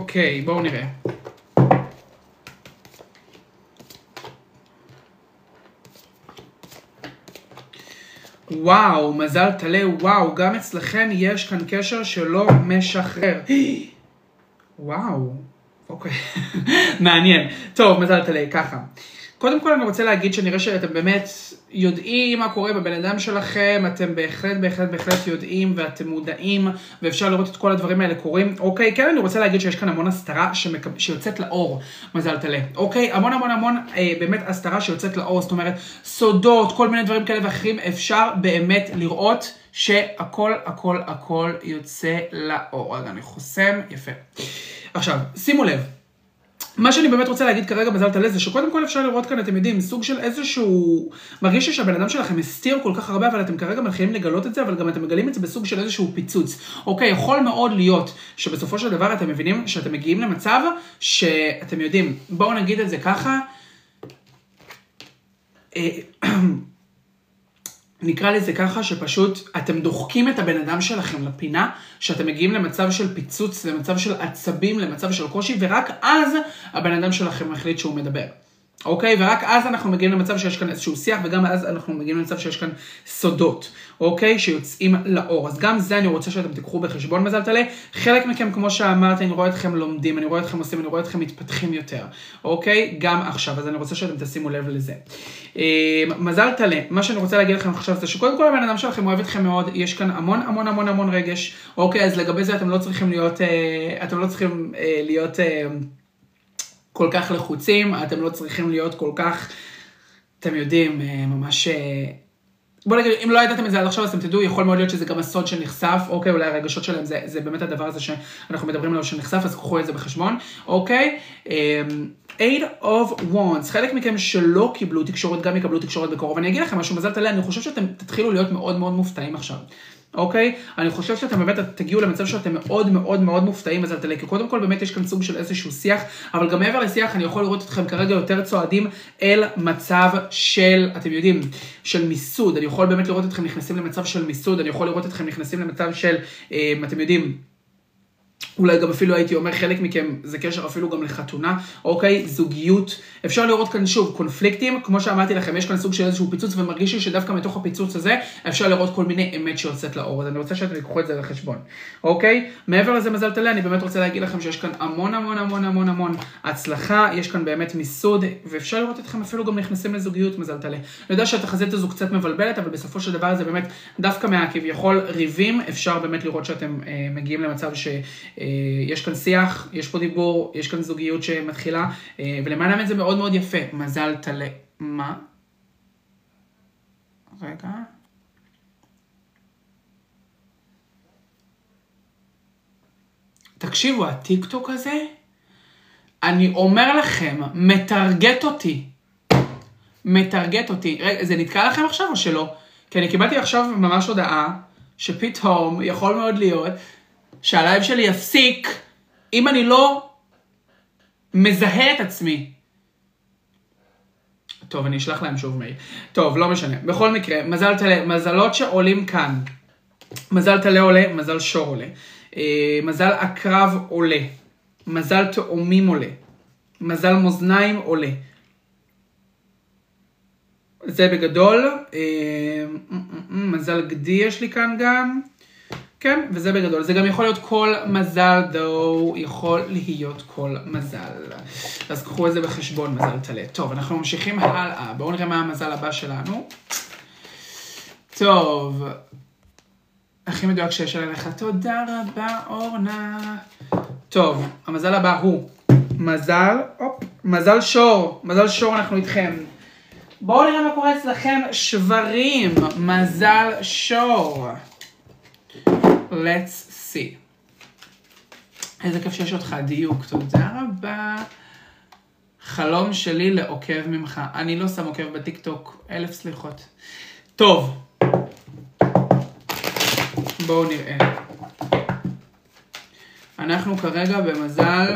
S1: אוקיי, בואו נראה. וואו, מזל טלה, וואו, גם אצלכם יש כאן קשר שלא משחרר. (gasps) וואו, אוקיי, (laughs) מעניין. טוב, מזל טלה, ככה. קודם כל אני רוצה להגיד שנראה שאתם באמת יודעים מה קורה בבן אדם שלכם, אתם בהחלט, בהחלט, בהחלט יודעים ואתם מודעים, ואפשר לראות את כל הדברים האלה קורים. אוקיי, כן, אני רוצה להגיד שיש כאן המון הסתרה שמקב... שיוצאת לאור, מזל טלה. אוקיי, המון המון המון אה, באמת הסתרה שיוצאת לאור, זאת אומרת, סודות, כל מיני דברים כאלה ואחרים, אפשר באמת לראות שהכל, הכל, הכל יוצא לאור. רגע, אני חוסם, יפה. עכשיו, שימו לב. מה שאני באמת רוצה להגיד כרגע מזל טלה זה שקודם כל אפשר לראות כאן, אתם יודעים, סוג של איזשהו... מרגיש שהבן אדם שלכם הסתיר כל כך הרבה, אבל אתם כרגע מתחילים לגלות את זה, אבל גם אתם מגלים את זה בסוג של איזשהו פיצוץ. אוקיי, יכול מאוד להיות שבסופו של דבר אתם מבינים שאתם מגיעים למצב שאתם יודעים, בואו נגיד את זה ככה, אה, (clears throat) נקרא לזה ככה, שפשוט אתם דוחקים את הבן אדם שלכם לפינה, שאתם מגיעים למצב של פיצוץ, למצב של עצבים, למצב של קושי, ורק אז הבן אדם שלכם מחליט שהוא מדבר. אוקיי? ורק אז אנחנו מגיעים למצב שיש כאן איזשהו שיח, וגם אז אנחנו מגיעים למצב שיש כאן סודות, אוקיי? שיוצאים לאור. אז גם זה אני רוצה שאתם תיקחו בחשבון מזל טלה. חלק מכם, כמו שאמרתי, אני רואה אתכם לומדים, אני רואה אתכם עושים, אני רואה אתכם מתפתחים יותר, אוקיי? גם עכשיו, אז אני רוצה שאתם תשימו לב לזה. אה, מזל טלה, מה שאני רוצה להגיד לכם עכשיו זה שקודם כל הבן אדם שלכם אוהב אתכם מאוד, יש כאן המון המון המון המון רגש, אוקיי? אז לגבי זה אתם לא צריכים להיות, אה, אתם לא צריכים אה, להיות... כל כך לחוצים, אתם לא צריכים להיות כל כך, אתם יודעים, אה, ממש... אה, בוא נגיד, אם לא ידעתם את זה עד עכשיו, אז אתם תדעו, יכול מאוד להיות שזה גם הסוד שנחשף, אוקיי, אולי הרגשות שלהם, זה, זה באמת הדבר הזה שאנחנו מדברים עליו שנחשף, אז קחו את זה בחשבון, אוקיי? Um, Eight of Wands, חלק מכם שלא קיבלו תקשורת, גם יקבלו תקשורת בקרוב. אני אגיד לכם משהו, מזל טלה, אני חושב שאתם תתחילו להיות מאוד מאוד מופתעים עכשיו. אוקיי? אני חושב שאתם באמת תגיעו למצב שאתם מאוד מאוד מאוד מופתעים מזל טלה, כי קודם כל באמת יש כאן סוג של איזשהו שיח, אבל גם מעבר לשיח אני יכול לראות אתכם כרגע יותר צועדים אל מצב של, אתם יודעים, של מיסוד. אני יכול באמת לראות אתכם נכנסים למצב של מיסוד, אני יכול לראות אתכם נכנסים למצב של, אה, אתם יודעים, אולי גם אפילו הייתי אומר חלק מכם זה קשר אפילו גם לחתונה, אוקיי? זוגיות. אפשר לראות כאן שוב קונפליקטים, כמו שאמרתי לכם, יש כאן סוג של איזשהו פיצוץ ומרגיש לי שדווקא מתוך הפיצוץ הזה אפשר לראות כל מיני אמת שיוצאת לאור, אז אני רוצה שאתם תיקחו את זה לחשבון, אוקיי? מעבר לזה מזל טלה, אני באמת רוצה להגיד לכם שיש כאן המון המון המון המון המון הצלחה, יש כאן באמת מיסוד, ואפשר לראות אתכם אפילו גם נכנסים לזוגיות מזל טלה. אני יודע שהתחזית הזו קצת מבלבלת, אבל בסופו של דבר זה באמת דווקא מהכביכול ריבים, אפשר באמת לראות שאתם אה, מגיעים למצב ש... אה, יש כאן שיח, יש פה דיבור, יש כאן זוגיות שמתחילה, אה, ולמען האמת זה מאוד מאוד יפה. מזל טלה. מה? רגע. תקשיבו, הטיקטוק הזה, אני אומר לכם, מטרגט אותי. מטרגט אותי. רגע, זה נתקע לכם עכשיו או שלא? כי אני קיבלתי עכשיו ממש הודעה, שפתאום יכול מאוד להיות שהלייב שלי יפסיק אם אני לא מזהה את עצמי. טוב, אני אשלח להם שוב מייל. טוב, לא משנה. בכל מקרה, מזל טלה, מזלות שעולים כאן. מזל טלה עולה, מזל שור עולה. אה, מזל עקרב עולה. מזל תאומים עולה. מזל מאזניים עולה. זה בגדול. אה, מזל גדי יש לי כאן גם. כן, וזה בגדול. זה גם יכול להיות כל מזל, דו, יכול להיות כל מזל. אז קחו את זה בחשבון, מזל טלה. טוב, אנחנו ממשיכים הלאה. בואו נראה מה המזל הבא שלנו. טוב. הכי מדויק שיש עליך. תודה רבה, אורנה. טוב, המזל הבא הוא מזל, אופ, מזל שור. מזל שור, אנחנו איתכם. בואו נראה מה קורה אצלכם, שברים. מזל שור. Let's see. איזה כיף שיש אותך, דיוק, תודה רבה. חלום שלי לעוקב ממך. אני לא שם עוקב בטיקטוק, אלף סליחות. טוב, בואו נראה. אנחנו כרגע במזל...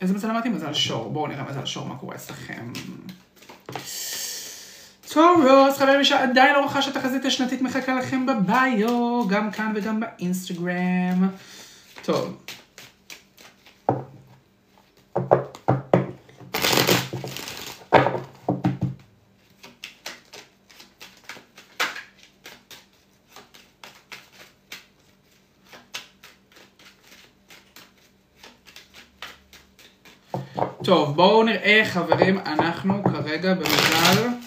S1: איזה מזל אמרתי? מזל שור. בואו נראה מזל שור, מה קורה אצלכם. תורוס, חברים, מי שעדיין לא רכש את החזית השנתית מחכה לכם בביו, גם כאן וגם באינסטגרם. טוב. טוב, בואו נראה, חברים, אנחנו כרגע במזל.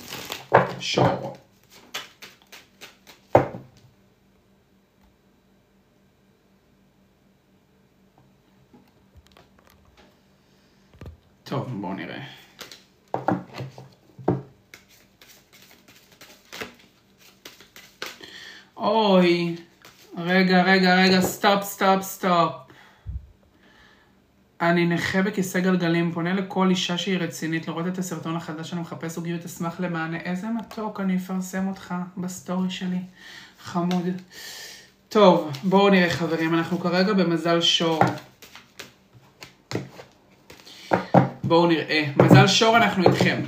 S1: בואו נראה. אוי, רגע, רגע, רגע, סטופ, סטופ, סטופ. אני נכה בכיסא גלגלים, פונה לכל אישה שהיא רצינית לראות את הסרטון החדש שאני מחפש זוגיות, אשמח למענה. איזה מתוק, אני אפרסם אותך בסטורי שלי. חמוד. טוב, בואו נראה חברים, אנחנו כרגע במזל שור. בואו נראה. מזל שור, אנחנו איתכם.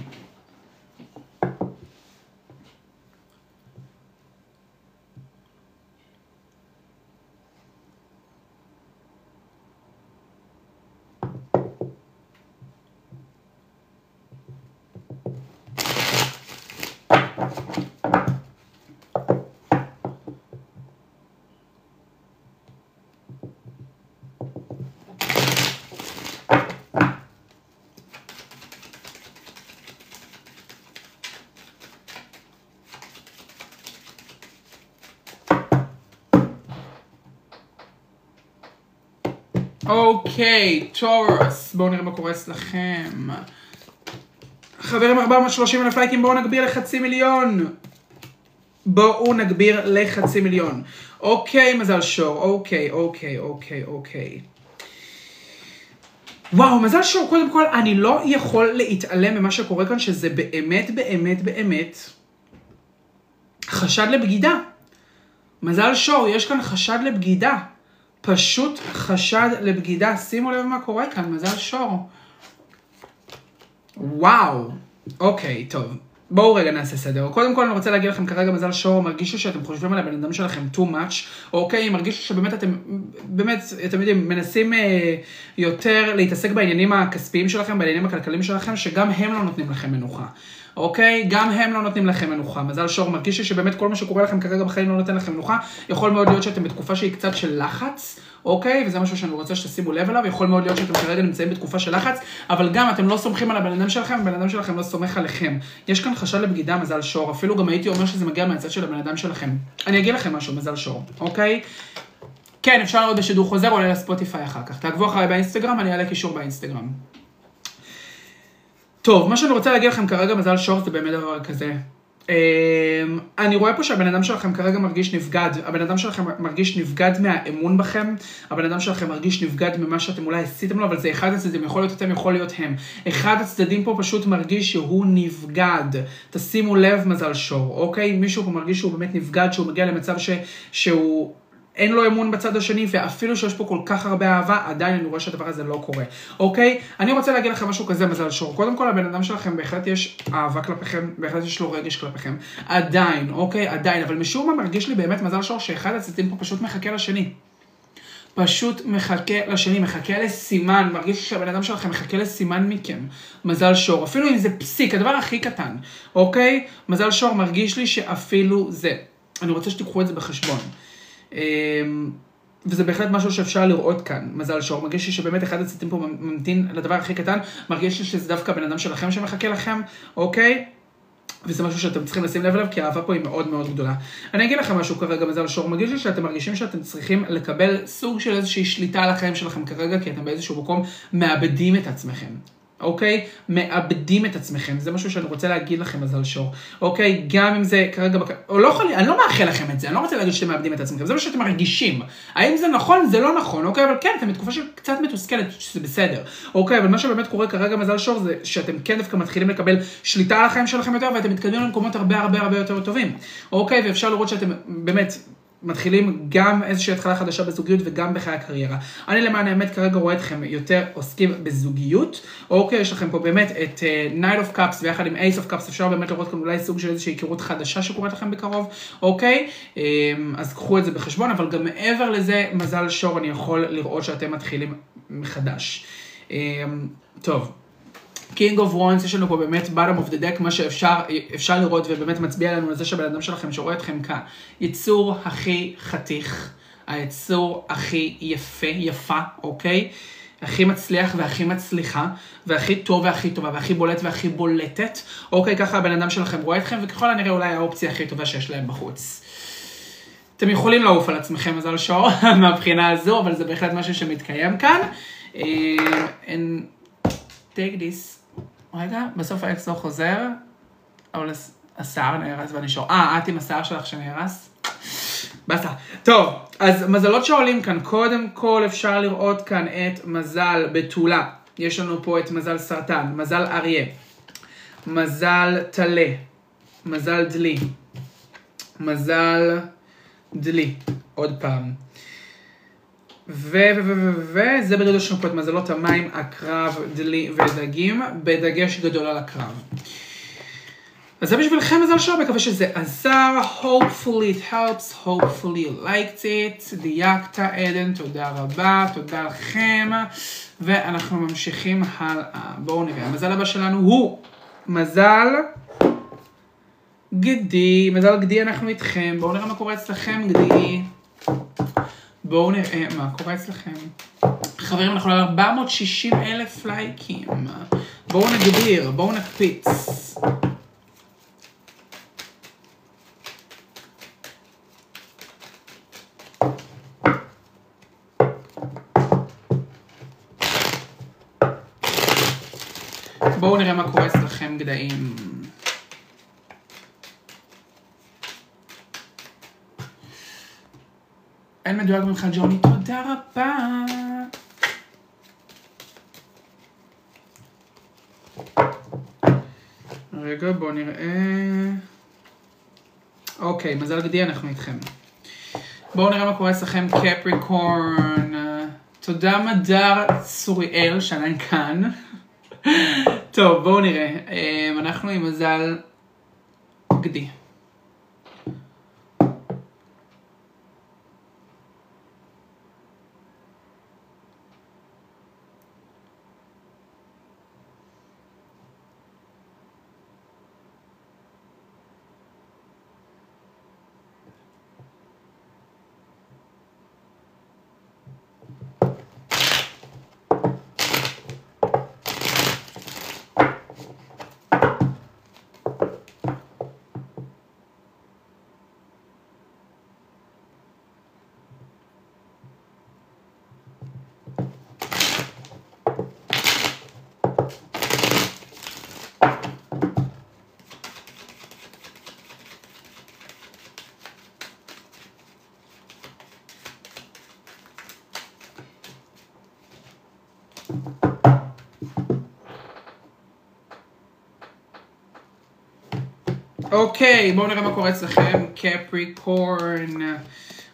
S1: אוקיי, טורוס, בואו נראה מה קורה אצלכם. חברים, 430 אלף לייקים, בואו נגביר לחצי מיליון. בואו נגביר לחצי מיליון. אוקיי, מזל שור, אוקיי, אוקיי, אוקיי, אוקיי. וואו, מזל שור, קודם כל, אני לא יכול להתעלם ממה שקורה כאן, שזה באמת, באמת, באמת חשד לבגידה. מזל שור, יש כאן חשד לבגידה. פשוט חשד לבגידה. שימו לב מה קורה כאן, מזל שור. וואו. אוקיי, טוב. בואו רגע נעשה סדר. קודם כל אני רוצה להגיד לכם כרגע מזל שור, מרגישו שאתם חושבים על הבן אדם שלכם too much, אוקיי? מרגישו שבאמת אתם, באמת, אתם יודעים, מנסים אה, יותר להתעסק בעניינים הכספיים שלכם, בעניינים הכלכליים שלכם, שגם הם לא נותנים לכם מנוחה. אוקיי? גם הם לא נותנים לכם מנוחה. מזל שור מרגיש שבאמת כל מה שקורה לכם כרגע בחיים לא נותן לכם מנוחה. יכול מאוד להיות שאתם בתקופה שהיא קצת של לחץ, אוקיי? וזה משהו שאני רוצה שתשימו לב אליו. יכול מאוד להיות שאתם כרגע נמצאים בתקופה של לחץ, אבל גם אתם לא סומכים על הבן אדם שלכם, הבן אדם שלכם לא סומך עליכם. יש כאן חשד לבגידה, מזל שור. אפילו גם הייתי אומר שזה מגיע מהצד של הבן אדם שלכם. אני אגיד לכם משהו, מזל שור, אוקיי? כן, אפשר לראות בשידור חוזר, עולה לספוטיפיי אחר כך. תעקבו אחריי באינסטגרם, אני אעלה קישור באינסטגרם. טוב, מה שאני רוצה להגיד לכם כרגע, מזל שור זה באמת דבר כזה. Um, אני רואה פה שהבן אדם שלכם כרגע מרגיש נבגד, הבן אדם שלכם מרגיש נבגד מהאמון בכם, הבן אדם שלכם מרגיש נבגד ממה שאתם אולי עשיתם לו, אבל זה אחד הצדדים, יכול להיות אתם, יכול להיות הם. אחד הצדדים פה פשוט מרגיש שהוא נבגד. תשימו לב מזל שור, אוקיי? מישהו פה מרגיש שהוא באמת נבגד, שהוא מגיע למצב ש... שהוא... אין לו אמון בצד השני, ואפילו שיש פה כל כך הרבה אהבה, עדיין אני רואה שהדבר הזה לא קורה, אוקיי? אני רוצה להגיד לכם משהו כזה, מזל שור. קודם כל, הבן אדם שלכם בהחלט יש אהבה כלפיכם, בהחלט יש לו רגש כלפיכם. עדיין, אוקיי? עדיין, אבל משום מה מרגיש לי באמת מזל שור שאחד הצדדים פה פשוט מחכה לשני. פשוט מחכה לשני, מחכה לסימן, מרגיש שהבן אדם שלכם מחכה לסימן מכם. מזל שור, אפילו אם זה פסיק, הדבר הכי קטן, אוקיי? מזל שור מרגיש לי שאפילו זה. אני רוצה שתיקחו את זה בחשבון. אמ, וזה בהחלט משהו שאפשר לראות כאן, מזל שור. מרגיש לי שבאמת אחד הצדדים פה ממתין לדבר הכי קטן, מרגיש לי שזה דווקא בן אדם שלכם שמחכה לכם, אוקיי? וזה משהו שאתם צריכים לשים לב אליו, כי האהבה פה היא מאוד מאוד גדולה. אני אגיד לכם משהו כרגע, מזל שור, מרגיש לי שאתם מרגישים שאתם צריכים לקבל סוג של איזושהי שליטה על החיים שלכם כרגע, כי אתם באיזשהו מקום מאבדים את עצמכם. אוקיי? מאבדים את עצמכם, זה משהו שאני רוצה להגיד לכם, מזל שור. אוקיי? גם אם זה כרגע, בק... או לא יכול, אני לא מאחל לכם את זה, אני לא רוצה להגיד שאתם מאבדים את עצמכם, זה מה שאתם מרגישים. האם זה נכון? זה לא נכון, אוקיי? אבל כן, אתם בתקופה של קצת מתוסכלת, שזה בסדר. אוקיי? אבל מה שבאמת קורה כרגע, מזל שור, זה שאתם כן דווקא מתחילים לקבל שליטה על החיים שלכם יותר, ואתם מתקדמים למקומות הרבה הרבה הרבה יותר טובים. אוקיי? ואפשר לראות שאתם באמת... מתחילים גם איזושהי התחלה חדשה בזוגיות וגם בחיי הקריירה. אני למען האמת כרגע רואה אתכם יותר עוסקים בזוגיות. אוקיי, יש לכם פה באמת את uh, Night of Cups ויחד עם Ace of Cups, אפשר באמת לראות כאן אולי סוג של איזושהי היכרות חדשה שקורית לכם בקרוב, אוקיי? Um, אז קחו את זה בחשבון, אבל גם מעבר לזה, מזל שור, אני יכול לראות שאתם מתחילים מחדש. Um, טוב. King of Wands, יש לנו פה באמת bottom of the deck, מה שאפשר לראות ובאמת מצביע לנו על זה שהבן אדם שלכם שרואה אתכם כאן. יצור הכי חתיך, היצור הכי יפה, יפה, אוקיי? הכי מצליח והכי מצליחה, והכי טוב והכי טובה, והכי בולט והכי בולטת, אוקיי, ככה הבן אדם שלכם רואה אתכם, וככל הנראה אולי האופציה הכי טובה שיש להם בחוץ. אתם יכולים לעוף על עצמכם מזל שור (laughs) מהבחינה הזו, אבל זה בהחלט משהו שמתקיים כאן. אה, and take this. רגע, בסוף האקס לא חוזר, אבל השיער נהרס ואני שור. אה, את עם השיער שלך שנהרס? באסה. טוב, אז מזלות שעולים כאן, קודם כל אפשר לראות כאן את מזל בתולה. יש לנו פה את מזל סרטן, מזל אריה, מזל טלה, מזל דלי, מזל דלי, עוד פעם. ו... ו... ו... ו... וזה בגדול יש לנו פה את מזלות המים, הקרב, דלי ודגים, בדגש גדול על הקרב. אז זה בשבילכם מזל שור, מקווה שזה עזר, hopefully it helps, hopefully you liked it, דייקת עדן, תודה רבה, תודה לכם, ואנחנו ממשיכים הלאה. בואו נראה, המזל הבא שלנו הוא מזל גדי, מזל גדי אנחנו איתכם, בואו נראה מה קורה אצלכם גדי. בואו נראה מה קורה אצלכם. חברים, אנחנו על 460 אלף לייקים. בואו נגביר, בואו נקפיץ. בואו נראה מה קורה אצלכם גדיים. אין מדויק ממך ג'וני, תודה רבה. רגע, בואו נראה. אוקיי, מזל גדי, אנחנו איתכם. בואו נראה מה קורה אצלכם, קפריקורן. תודה מדר צוריאל, שעדיין כאן. טוב, בואו נראה. אמ, אנחנו עם מזל גדי. אוקיי, בואו נראה מה קורה אצלכם, קפריקורן.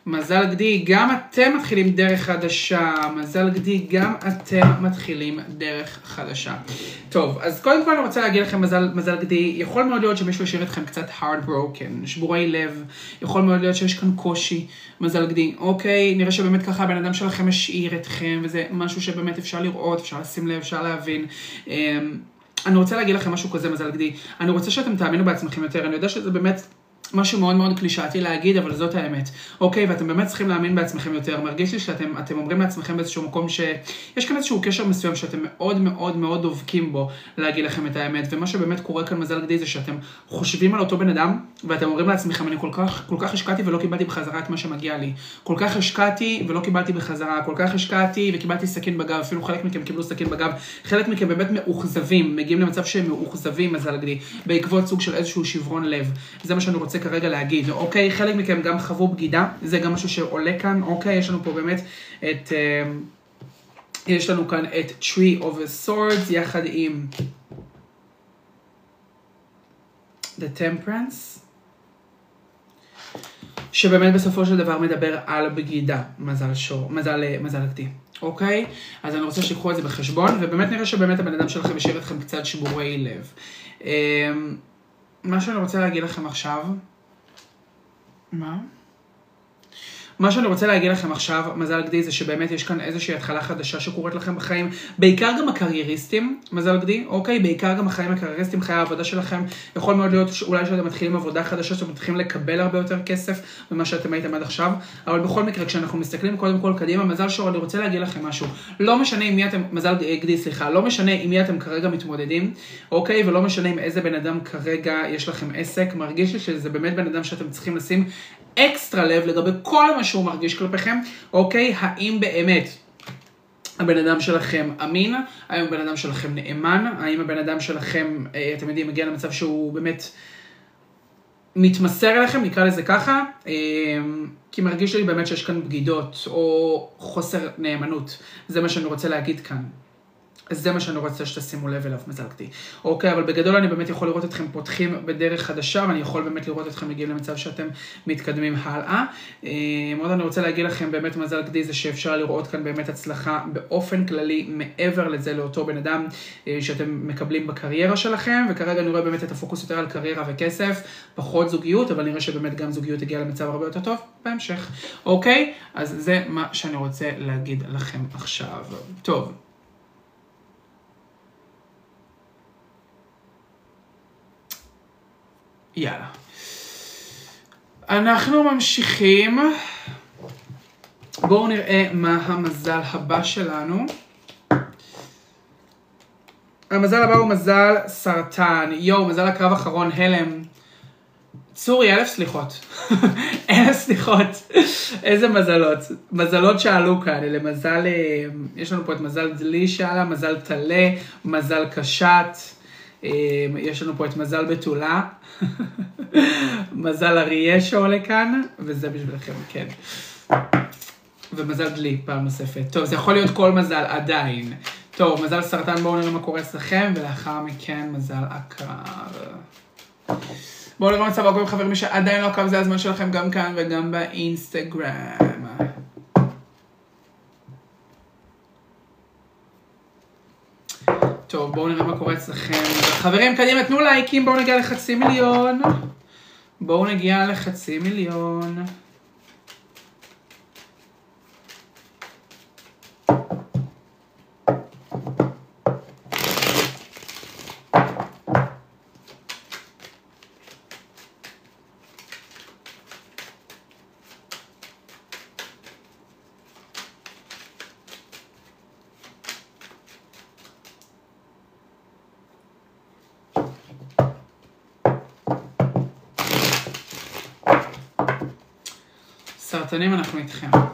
S1: מזל גדי, גם אתם מתחילים דרך חדשה. מזל גדי, גם אתם מתחילים דרך חדשה. טוב, אז קודם כל אני רוצה להגיד לכם מזל, מזל גדי, יכול מאוד להיות שמישהו השאיר אתכם קצת hard broken, שבורי לב, יכול מאוד להיות שיש כאן קושי, מזל גדי. אוקיי, נראה שבאמת ככה הבן אדם שלכם השאיר אתכם, וזה משהו שבאמת אפשר לראות, אפשר לשים לב, אפשר להבין. אני רוצה להגיד לכם משהו כזה, מזל גדי. אני רוצה שאתם תאמינו בעצמכם יותר, אני יודע שזה באמת משהו מאוד מאוד קלישאתי להגיד, אבל זאת האמת. אוקיי, ואתם באמת צריכים להאמין בעצמכם יותר. מרגיש לי שאתם אומרים לעצמכם באיזשהו מקום שיש כאן איזשהו קשר מסוים שאתם מאוד מאוד מאוד דובקים בו להגיד לכם את האמת. ומה שבאמת קורה כאן מזל גדי זה שאתם חושבים על אותו בן אדם, ואתם אומרים לעצמכם, אני כל כך, כל כך השקעתי ולא קיבלתי בחזרה את מה שמגיע לי. כל כך השקעתי ולא קיבלתי בחזרה. כל כך השקעתי וקיבלתי סכין בגב, אפילו חלק מכם קיבלו סכין בגב. חלק מכם באמת מאוכזבים, מגיעים למצב שהם מאוכזבים, מזל גדי, בעקבות סוג של איזשהו שברון לב. זה מה שאני רוצה כרגע להגיד, אוקיי? חלק מכם גם חוו בגידה, זה גם משהו שעולה כאן, אוקיי? יש לנו פה באמת את... אה, יש לנו כאן את Tree of a Swords יחד עם The Temperance, שבאמת בסופו של דבר מדבר על בגידה, מזל שור, מזל, מזל גדי, אוקיי? אז אני רוצה שיקחו את זה בחשבון, ובאמת נראה שבאמת הבן אדם שלכם השאיר אתכם קצת שבורי לב. אה, מה שאני רוצה להגיד לכם עכשיו, מה? מה שאני רוצה להגיד לכם עכשיו, מזל גדי, זה שבאמת יש כאן איזושהי התחלה חדשה שקורית לכם בחיים, בעיקר גם הקרייריסטים, מזל גדי, אוקיי? בעיקר גם החיים הקרייריסטים, חיי העבודה שלכם, יכול מאוד להיות אולי שאתם מתחילים עבודה חדשה, שאתם מתחילים לקבל הרבה יותר כסף ממה שאתם הייתם עד עכשיו, אבל בכל מקרה, כשאנחנו מסתכלים קודם כל קדימה, מזל שור, אני רוצה להגיד לכם משהו, לא משנה עם מי אתם, מזל גדי, סליחה, לא משנה עם מי אתם כרגע מתמודדים, אוקיי? ולא משנה עם איזה בן אדם כרגע יש לכם עסק, מרגיש לי שזה באמת בן אדם שאתם צריכים לשים אקסטרה לב לגבי כל מה שהוא מרגיש כלפיכם, אוקיי? האם באמת הבן אדם שלכם אמין? האם הבן אדם שלכם נאמן? האם הבן אדם שלכם, אה, אתם יודעים, מגיע למצב שהוא באמת מתמסר אליכם, נקרא לזה ככה, אה, כי מרגיש לי באמת שיש כאן בגידות או חוסר נאמנות. זה מה שאני רוצה להגיד כאן. זה מה שאני רוצה שתשימו לב אליו, מזלגתי. אוקיי, אבל בגדול אני באמת יכול לראות אתכם פותחים בדרך חדשה, ואני יכול באמת לראות אתכם מגיעים למצב שאתם מתקדמים הלאה. אה, מאוד אני רוצה להגיד לכם באמת מזל גדי זה שאפשר לראות כאן באמת הצלחה באופן כללי, מעבר לזה לאותו בן אדם אה, שאתם מקבלים בקריירה שלכם, וכרגע אני רואה באמת את הפוקוס יותר על קריירה וכסף, פחות זוגיות, אבל נראה שבאמת גם זוגיות הגיעה למצב הרבה יותר טוב בהמשך. אוקיי? אז זה מה שאני רוצה להגיד לכם עכשיו. טוב. יאללה. אנחנו ממשיכים. בואו נראה מה המזל הבא שלנו. המזל הבא הוא מזל סרטן. יואו, מזל הקרב אחרון, הלם. צורי, אלף סליחות. (laughs) אלף סליחות. איזה מזלות. מזלות שעלו כאן. אלה מזל, אה, יש לנו פה את מזל דלי שעלה, מזל טלה, מזל קשת. אה, יש לנו פה את מזל בתולה. (laughs) מזל אריה שעולה כאן, וזה בשבילכם, כן. ומזל דלי, פעם נוספת. טוב, זה יכול להיות כל מזל עדיין. טוב, מזל סרטן, בואו נראה מה קורה אצלכם, ולאחר מכן מזל עקר. בואו נראה מצב עקוב חברים, מי שעדיין לא עקב זה הזמן שלכם גם כאן וגם באינסטגרם. טוב, בואו נראה מה קורה אצלכם. חברים, קדימה, תנו לייקים, בואו נגיע לחצי מיליון. בואו נגיע לחצי מיליון. סרטנים אנחנו איתכם.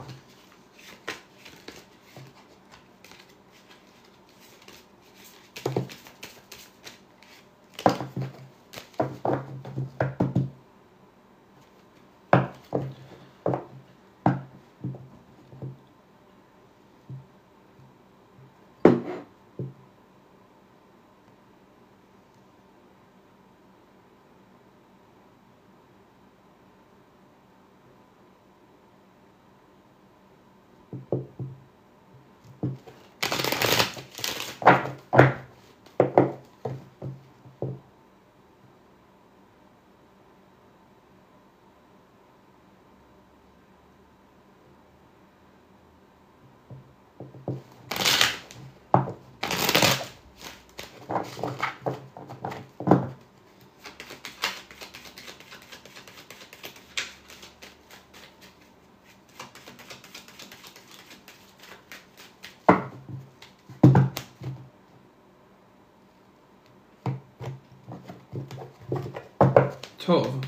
S1: טוב.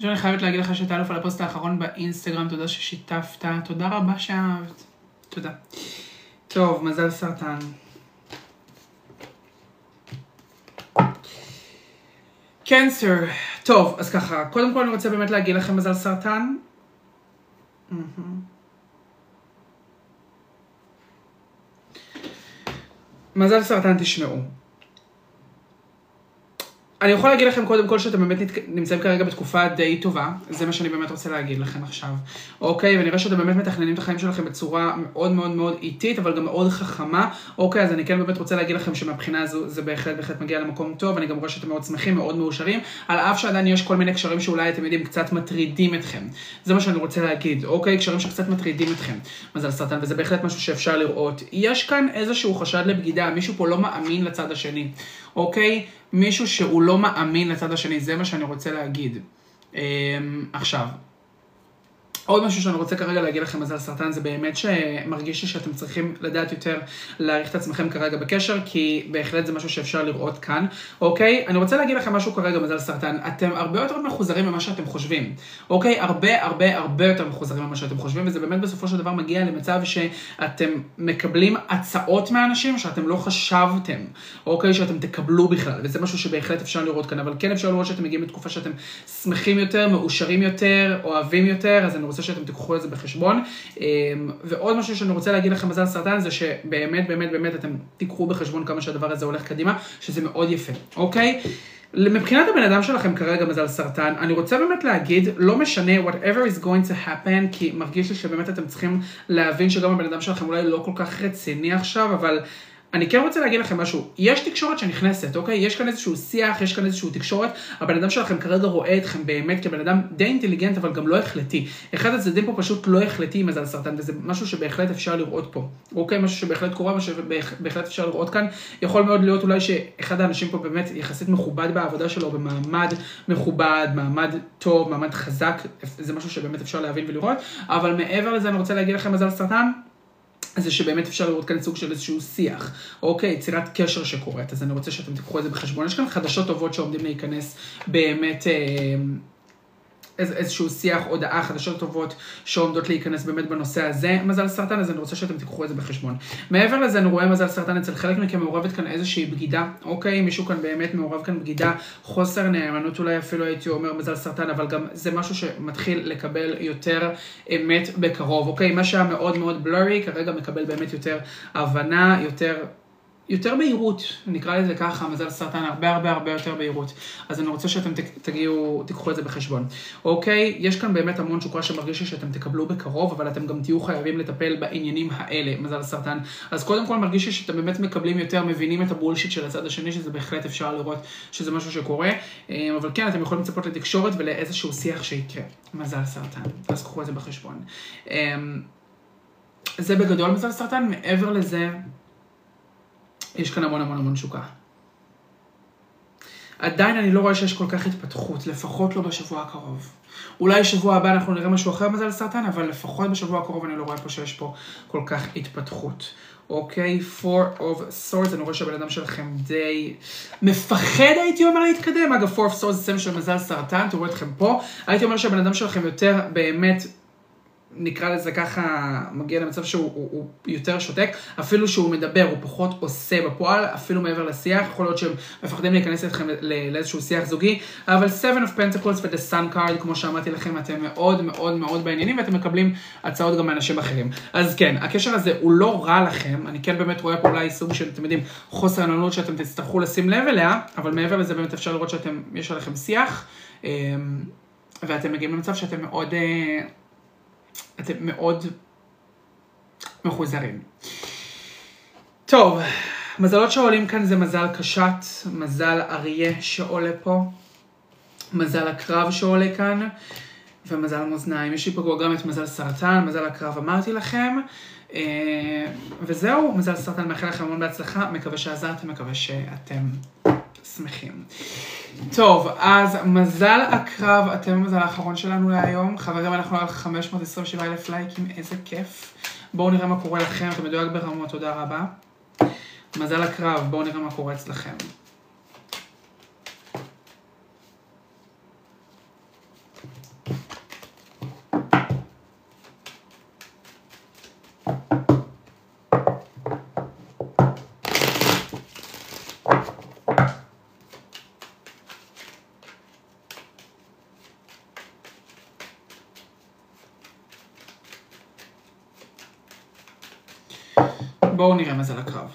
S1: ג'ון, אני חייבת להגיד לך שאתה אלוף על הפוסט האחרון באינסטגרם, תודה ששיתפת, תודה רבה שאהבת. תודה. טוב, מזל סרטן. קנסר. טוב, אז ככה, קודם כל אני רוצה באמת להגיד לכם מזל סרטן. מזל סרטן תשמעו. אני יכול להגיד לכם קודם כל שאתם באמת נמצאים כרגע בתקופה די טובה, זה מה שאני באמת רוצה להגיד לכם עכשיו. אוקיי, ונראה שאתם באמת מתכננים את החיים שלכם בצורה מאוד מאוד מאוד איטית, אבל גם מאוד חכמה. אוקיי, אז אני כן באמת רוצה להגיד לכם שמבחינה הזו זה בהחלט בהחלט מגיע למקום טוב, אני גם רואה שאתם מאוד שמחים, מאוד מאושרים, על אף שעדיין יש כל מיני קשרים שאולי אתם יודעים קצת מטרידים אתכם. זה מה שאני רוצה להגיד, אוקיי? קשרים שקצת מטרידים אתכם. מזל סרטן, וזה בהחלט משהו שאפשר לראות. יש כאן איזשהו חשד לבגידה, מישהו פה לא מאמין לצד השני, אוקיי? מישהו שהוא לא מאמין לצד השני, זה מה שאני רוצה להגיד. אמ, עכשיו, עוד משהו שאני רוצה כרגע להגיד לכם מזל סרטן, זה באמת שמרגיש לי שאתם צריכים לדעת יותר להעריך את עצמכם כרגע בקשר, כי בהחלט זה משהו שאפשר לראות כאן, אוקיי? אני רוצה להגיד לכם משהו כרגע מזל סרטן, אתם הרבה יותר מחוזרים ממה שאתם חושבים, אוקיי? הרבה הרבה הרבה יותר מחוזרים ממה שאתם חושבים, וזה באמת בסופו של דבר מגיע למצב שאתם מקבלים הצעות מאנשים שאתם לא חשבתם, אוקיי? שאתם תקבלו בכלל, וזה משהו שבהחלט אפשר לראות כאן, אבל כן אפשר לראות שאתם מגיעים לתקופה שאתם שמחים יותר, מאושרים יותר, אוהבים יותר, אז אני רוצה שאתם תיקחו את זה בחשבון. אמ, ועוד משהו שאני רוצה להגיד לכם מזל סרטן זה שבאמת באמת באמת אתם תיקחו בחשבון כמה שהדבר הזה הולך קדימה, שזה מאוד יפה, אוקיי? מבחינת הבן אדם שלכם כרגע מזל סרטן, אני רוצה באמת להגיד, לא משנה whatever is going to happen, כי מרגיש לי שבאמת אתם צריכים להבין שגם הבן אדם שלכם אולי לא כל כך רציני עכשיו, אבל אני כן רוצה להגיד לכם משהו, יש תקשורת שנכנסת, אוקיי? יש כאן איזשהו שיח, יש כאן איזשהו תקשורת, הבן אדם שלכם כרגע רואה אתכם באמת כבן אדם די אינטליגנט, אבל גם לא החלטי. אחד הצדדים פה פשוט לא החלטי עם מזל סרטן, וזה משהו שבהחלט אפשר לראות פה, אוקיי? משהו שבהחלט קורה, משהו שבהחלט אפשר לראות כאן. יכול מאוד להיות אולי שאחד האנשים פה באמת יחסית מכובד בעבודה שלו, במעמד מכובד, מעמד טוב, מעמד חזק, זה משהו שבאמת אפשר להבין ולראות, אבל מעבר לזה אני רוצה להגיד לכם מזל סרטן. זה שבאמת אפשר לראות כאן סוג של איזשהו שיח, אוקיי, יצירת קשר שקורית, אז אני רוצה שאתם תיקחו את זה בחשבון. יש כאן חדשות טובות שעומדים להיכנס באמת... אה, איז, איזשהו שיח, הודעה, חדשות טובות שעומדות להיכנס באמת בנושא הזה. מזל סרטן, אז אני רוצה שאתם תיקחו את זה בחשבון. מעבר לזה, אני רואה מזל סרטן אצל חלק מכם מעורבת כאן איזושהי בגידה, אוקיי? מישהו כאן באמת מעורב כאן בגידה, חוסר נאמנות אולי אפילו הייתי אומר מזל סרטן, אבל גם זה משהו שמתחיל לקבל יותר אמת בקרוב, אוקיי? מה שהיה מאוד מאוד בלורי, כרגע מקבל באמת יותר הבנה, יותר... יותר בהירות, נקרא לזה ככה, מזל סרטן, הרבה הרבה הרבה יותר בהירות. אז אני רוצה שאתם תגיעו, תיקחו את זה בחשבון. אוקיי, יש כאן באמת המון שוקרה שמרגיש לי שאתם תקבלו בקרוב, אבל אתם גם תהיו חייבים לטפל בעניינים האלה, מזל סרטן. אז קודם כל מרגיש לי שאתם באמת מקבלים יותר, מבינים את הבולשיט של הצד השני, שזה בהחלט אפשר לראות שזה משהו שקורה. אה, אבל כן, אתם יכולים לצפות לתקשורת ולאיזשהו שיח שיקרה. מזל סרטן, אז קחו את זה בחשבון. אה, זה בגדול מזל סרטן, מעבר לזה, יש כאן המון המון המון שוקה. עדיין אני לא רואה שיש כל כך התפתחות, לפחות לא בשבוע הקרוב. אולי שבוע הבא אנחנו נראה משהו אחר מזל סרטן, אבל לפחות בשבוע הקרוב אני לא רואה פה שיש פה כל כך התפתחות. אוקיי, okay, four of swords, אני רואה שהבן אדם שלכם די מפחד הייתי אומר להתקדם. אגב, four of swords זה סמל של מזל סרטן, תראו אתכם פה. הייתי אומר שהבן אדם שלכם יותר באמת נקרא לזה ככה, מגיע למצב שהוא הוא, הוא יותר שותק, אפילו שהוא מדבר, הוא פחות עושה בפועל, אפילו מעבר לשיח, יכול להיות שהם מפחדים להיכנס אתכם לאיזשהו שיח זוגי, אבל 7 of Pentacles ו-The Sun card, כמו שאמרתי לכם, אתם מאוד מאוד מאוד בעניינים, ואתם מקבלים הצעות גם מאנשים אחרים. אז כן, הקשר הזה הוא לא רע לכם, אני כן באמת רואה פה אולי סוג של, אתם יודעים, חוסר עננות שאתם תצטרכו לשים לב אליה, אבל מעבר לזה באמת אפשר לראות שאתם, יש עליכם שיח, אמ, ואתם מגיעים למצב שאתם מאוד... אתם מאוד מחוזרים. טוב, מזלות שעולים כאן זה מזל קשת, מזל אריה שעולה פה, מזל הקרב שעולה כאן, ומזל מאזניים. יש לי פה גם את מזל סרטן, מזל הקרב אמרתי לכם. אה, וזהו, מזל סרטן, מאחל לכם המון בהצלחה, מקווה שעזרתם, מקווה שאתם שמחים. טוב, אז מזל הקרב, אתם המזל האחרון שלנו להיום. חברים, אנחנו על 527 אלף לייקים, איזה כיף. בואו נראה מה קורה לכם, אתם מדויק ברמות, תודה רבה. מזל הקרב, בואו נראה מה קורה אצלכם. נראה מה זה על הקרב.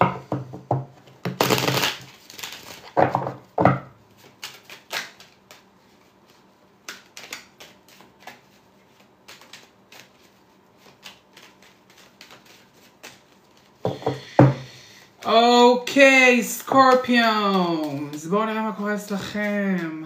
S1: אוקיי, סקורפיונס, בואו נראה מה קורה אצלכם.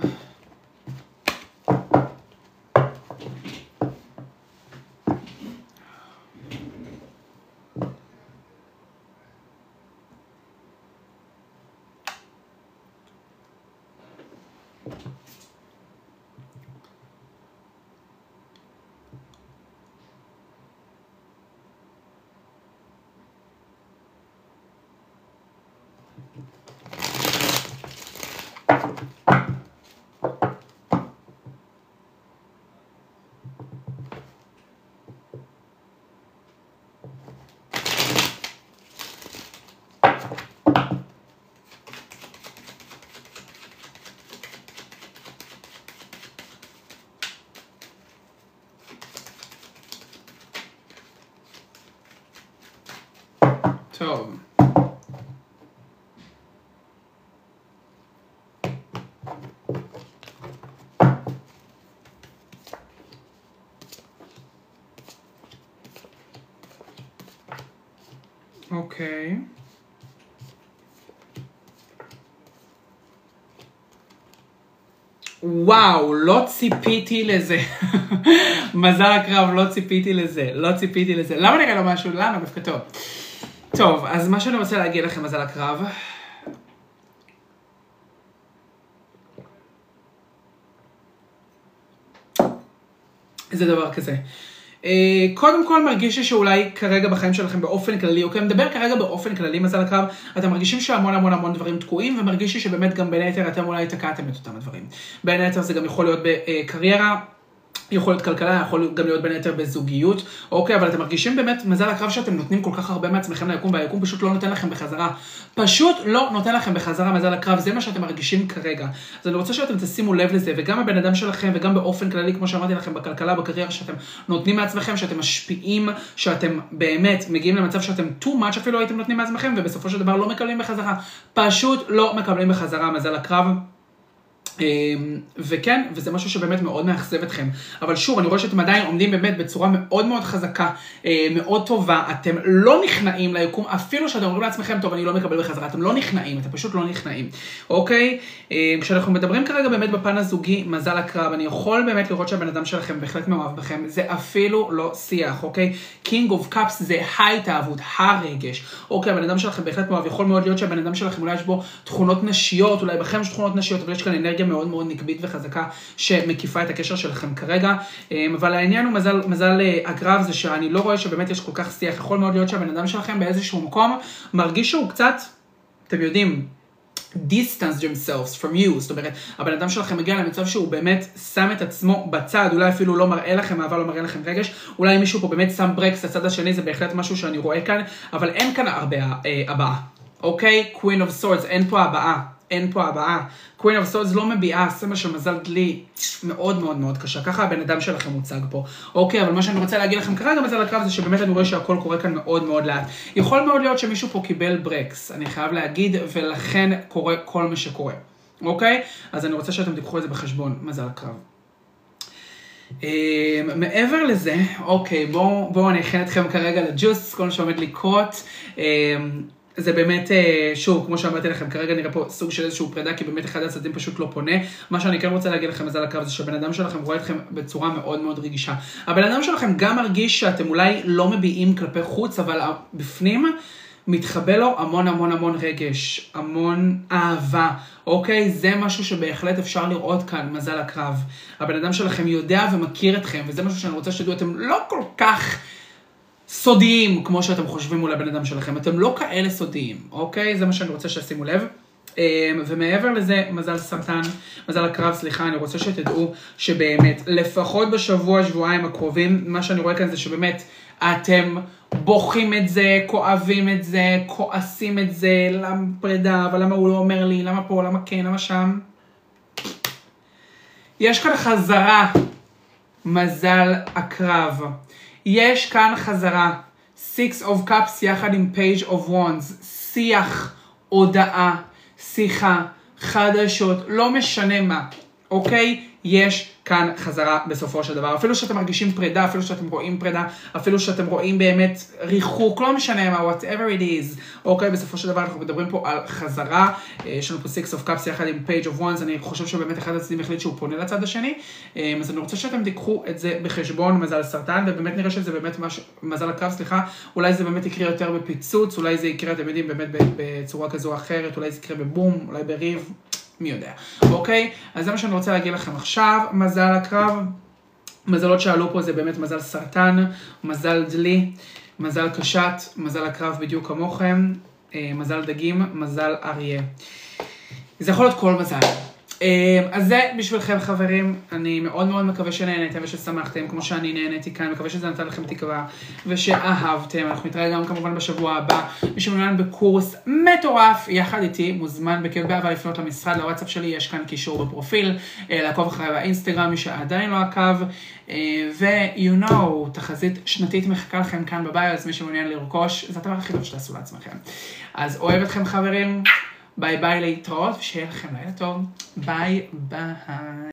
S1: אוקיי. וואו, לא ציפיתי לזה. (laughs) מזל הקרב, לא ציפיתי לזה. לא ציפיתי לזה. למה נראה לו משהו? למה? דווקא טוב. טוב, אז מה שאני רוצה להגיד לכם, מזל הקרב. זה דבר כזה. אה, קודם כל מרגיש לי שאולי כרגע בחיים שלכם באופן כללי, אוקיי, מדבר כרגע באופן כללי מזל הקרב, אתם מרגישים שהמון המון המון דברים תקועים, ומרגיש לי שבאמת גם בין היתר אתם אולי תקעתם את אותם הדברים. בין היתר זה גם יכול להיות בקריירה. יכול להיות כלכלה, יכול גם להיות בין היתר בזוגיות, אוקיי, אבל אתם מרגישים באמת מזל הקרב שאתם נותנים כל כך הרבה מעצמכם ליקום, והיקום פשוט לא נותן לכם בחזרה. פשוט לא נותן לכם בחזרה מזל הקרב, זה מה שאתם מרגישים כרגע. אז אני רוצה שאתם תשימו לב לזה, וגם הבן אדם שלכם, וגם באופן כללי, כמו שאמרתי לכם, בכלכלה, בקריירה, שאתם נותנים מעצמכם, שאתם משפיעים, שאתם באמת מגיעים למצב שאתם too much אפילו הייתם נותנים מעצמכם, ובסופו של דבר לא מקבלים בחזרה. פשוט לא מקבלים בחזרה מזל הקרב. אמ, וכן, וזה משהו שבאמת מאוד מאכזב אתכם. אבל שוב, אני רואה שאתם עדיין עומדים באמת בצורה מאוד מאוד חזקה, אה, מאוד טובה, אתם לא נכנעים ליקום, אפילו שאתם אומרים לעצמכם, טוב, אני לא מקבל בחזרה, אתם לא נכנעים, אתם פשוט לא נכנעים, אוקיי? אה, כשאנחנו מדברים כרגע באמת בפן הזוגי, מזל הקרב, אני יכול באמת לראות שהבן אדם שלכם בהחלט מאוהב בכם, זה אפילו לא שיח, אוקיי? King of Cups זה ההתאהבות, הרגש, אוקיי, הבן אדם שלכם בהחלט מאוהב, יכול מאוד להיות שהבן אדם שלכם אולי יש בו תכונות נשיות, אולי בכם יש תכונות נשיות, אבל יש כאן אנרגיה מאוד מאוד נקבית וחזקה שמקיפה את הקשר שלכם כרגע. אמ, אבל העניין הוא מזל, מזל אה, הקרב זה שאני לא רואה שבאמת יש כל כך שיח. יכול מאוד להיות שהבן אדם שלכם באיזשהו מקום מרגיש שהוא קצת, אתם יודעים, distance themselves from you, זאת אומרת, הבן אדם שלכם מגיע למצב שהוא באמת שם את עצמו בצד, אולי אפילו לא מראה לכם אהבה, לא מראה לכם רגש, אולי מישהו פה באמת שם ברקס לצד השני, זה בהחלט משהו שאני רואה כאן, אבל אין כאן הרבה אה, הבעה, אוקיי? Queen of Swords, אין פה הבעה. אין פה הבעה. Queen of Swords לא מביעה סמל של מזל דלי מאוד מאוד מאוד קשה. ככה הבן אדם שלכם מוצג פה. אוקיי, אבל מה שאני רוצה להגיד לכם כרגע מזל הקרב זה שבאמת אני רואה שהכל קורה כאן מאוד מאוד לאט. יכול מאוד להיות שמישהו פה קיבל ברקס, אני חייב להגיד, ולכן קורה כל מה שקורה. אוקיי? אז אני רוצה שאתם תיקחו את זה בחשבון, מזל הקרב. Uh, מעבר לזה, אוקיי, בואו בוא אני אכין אתכם כרגע לג'וס, כל מה שעומד לקרות. Uh, זה באמת, אה, שוב, כמו שאמרתי לכם, כרגע נראה פה סוג של איזשהו פרידה, כי באמת אחד הצדדים פשוט לא פונה. מה שאני כן רוצה להגיד לכם מזל הקרב זה שהבן אדם שלכם רואה אתכם בצורה מאוד מאוד רגישה. הבן אדם שלכם גם מרגיש שאתם אולי לא מביעים כלפי חוץ, אבל בפנים מתחבא לו המון המון המון רגש, המון אהבה, אוקיי? זה משהו שבהחלט אפשר לראות כאן, מזל הקרב. הבן אדם שלכם יודע ומכיר אתכם, וזה משהו שאני רוצה שתדעו, אתם לא כל כך... סודיים, כמו שאתם חושבים מול הבן אדם שלכם. אתם לא כאלה סודיים, אוקיי? זה מה שאני רוצה שתשימו לב. אמ, ומעבר לזה, מזל סרטן, מזל הקרב, סליחה, אני רוצה שתדעו שבאמת, לפחות בשבוע, שבועיים הקרובים, מה שאני רואה כאן זה שבאמת, אתם בוכים את זה, כואבים את זה, כועסים את זה, למה פרידה, אבל למה הוא לא אומר לי, למה פה, למה כן, למה שם. יש כאן חזרה, מזל הקרב. יש כאן חזרה. Six of Cups יחד עם Page of Wands. שיח, הודעה, שיחה, חדשות, לא משנה מה, אוקיי? יש כאן חזרה בסופו של דבר. אפילו שאתם מרגישים פרידה, אפילו שאתם רואים פרידה, אפילו שאתם רואים באמת ריחוק, לא משנה מה, whatever it is. אוקיי, בסופו של דבר אנחנו מדברים פה על חזרה. אה, יש לנו פה Six of Cups יחד עם Page of Ones, אני חושב שבאמת אחד הצדדים החליט שהוא פונה לצד השני. אה, אז אני רוצה שאתם תיקחו את זה בחשבון, מזל סרטן, ובאמת נראה שזה באמת מש... מזל הקרב, סליחה, אולי זה באמת יקרה יותר בפיצוץ, אולי זה יקרה, אתם יודעים, באמת בצורה כזו או אחרת, אולי זה יקרה בבום, אולי בריב, מי יודע. אוקיי? אז זה מה שאני רוצה להגיד לכם עכשיו, מזל הקרב. מזלות שעלו פה זה באמת מזל סרטן, מזל דלי, מזל קשת, מזל הקרב בדיוק כמוכם, אה, מזל דגים, מזל אריה. זה יכול להיות כל מזל. אה, אז זה בשבילכם חברים, אני מאוד מאוד מקווה שנהנתם וששמחתם כמו שאני נהניתי כאן, מקווה שזה נתן לכם תקווה ושאהבתם, אנחנו נתראה גם כמובן בשבוע הבא, מי שמעוניין בקורס מטורף יחד איתי, מוזמן בכיף באהבה לפנות למשרד, לוואטסאפ שלי, יש כאן קישור בפרופיל, אה, לעקוב אחריי באינסטגרם, מי שעדיין לא עקב, אה, ו- you know, תחזית שנתית מחכה לכם כאן בביו, אז מי שמעוניין לרכוש, זה הדבר הכי טוב שתעשו לעצמכם. אז אוהב אתכם חברים. ביי ביי, להתראות, ושיהיה לכם לילה טוב. ביי ביי.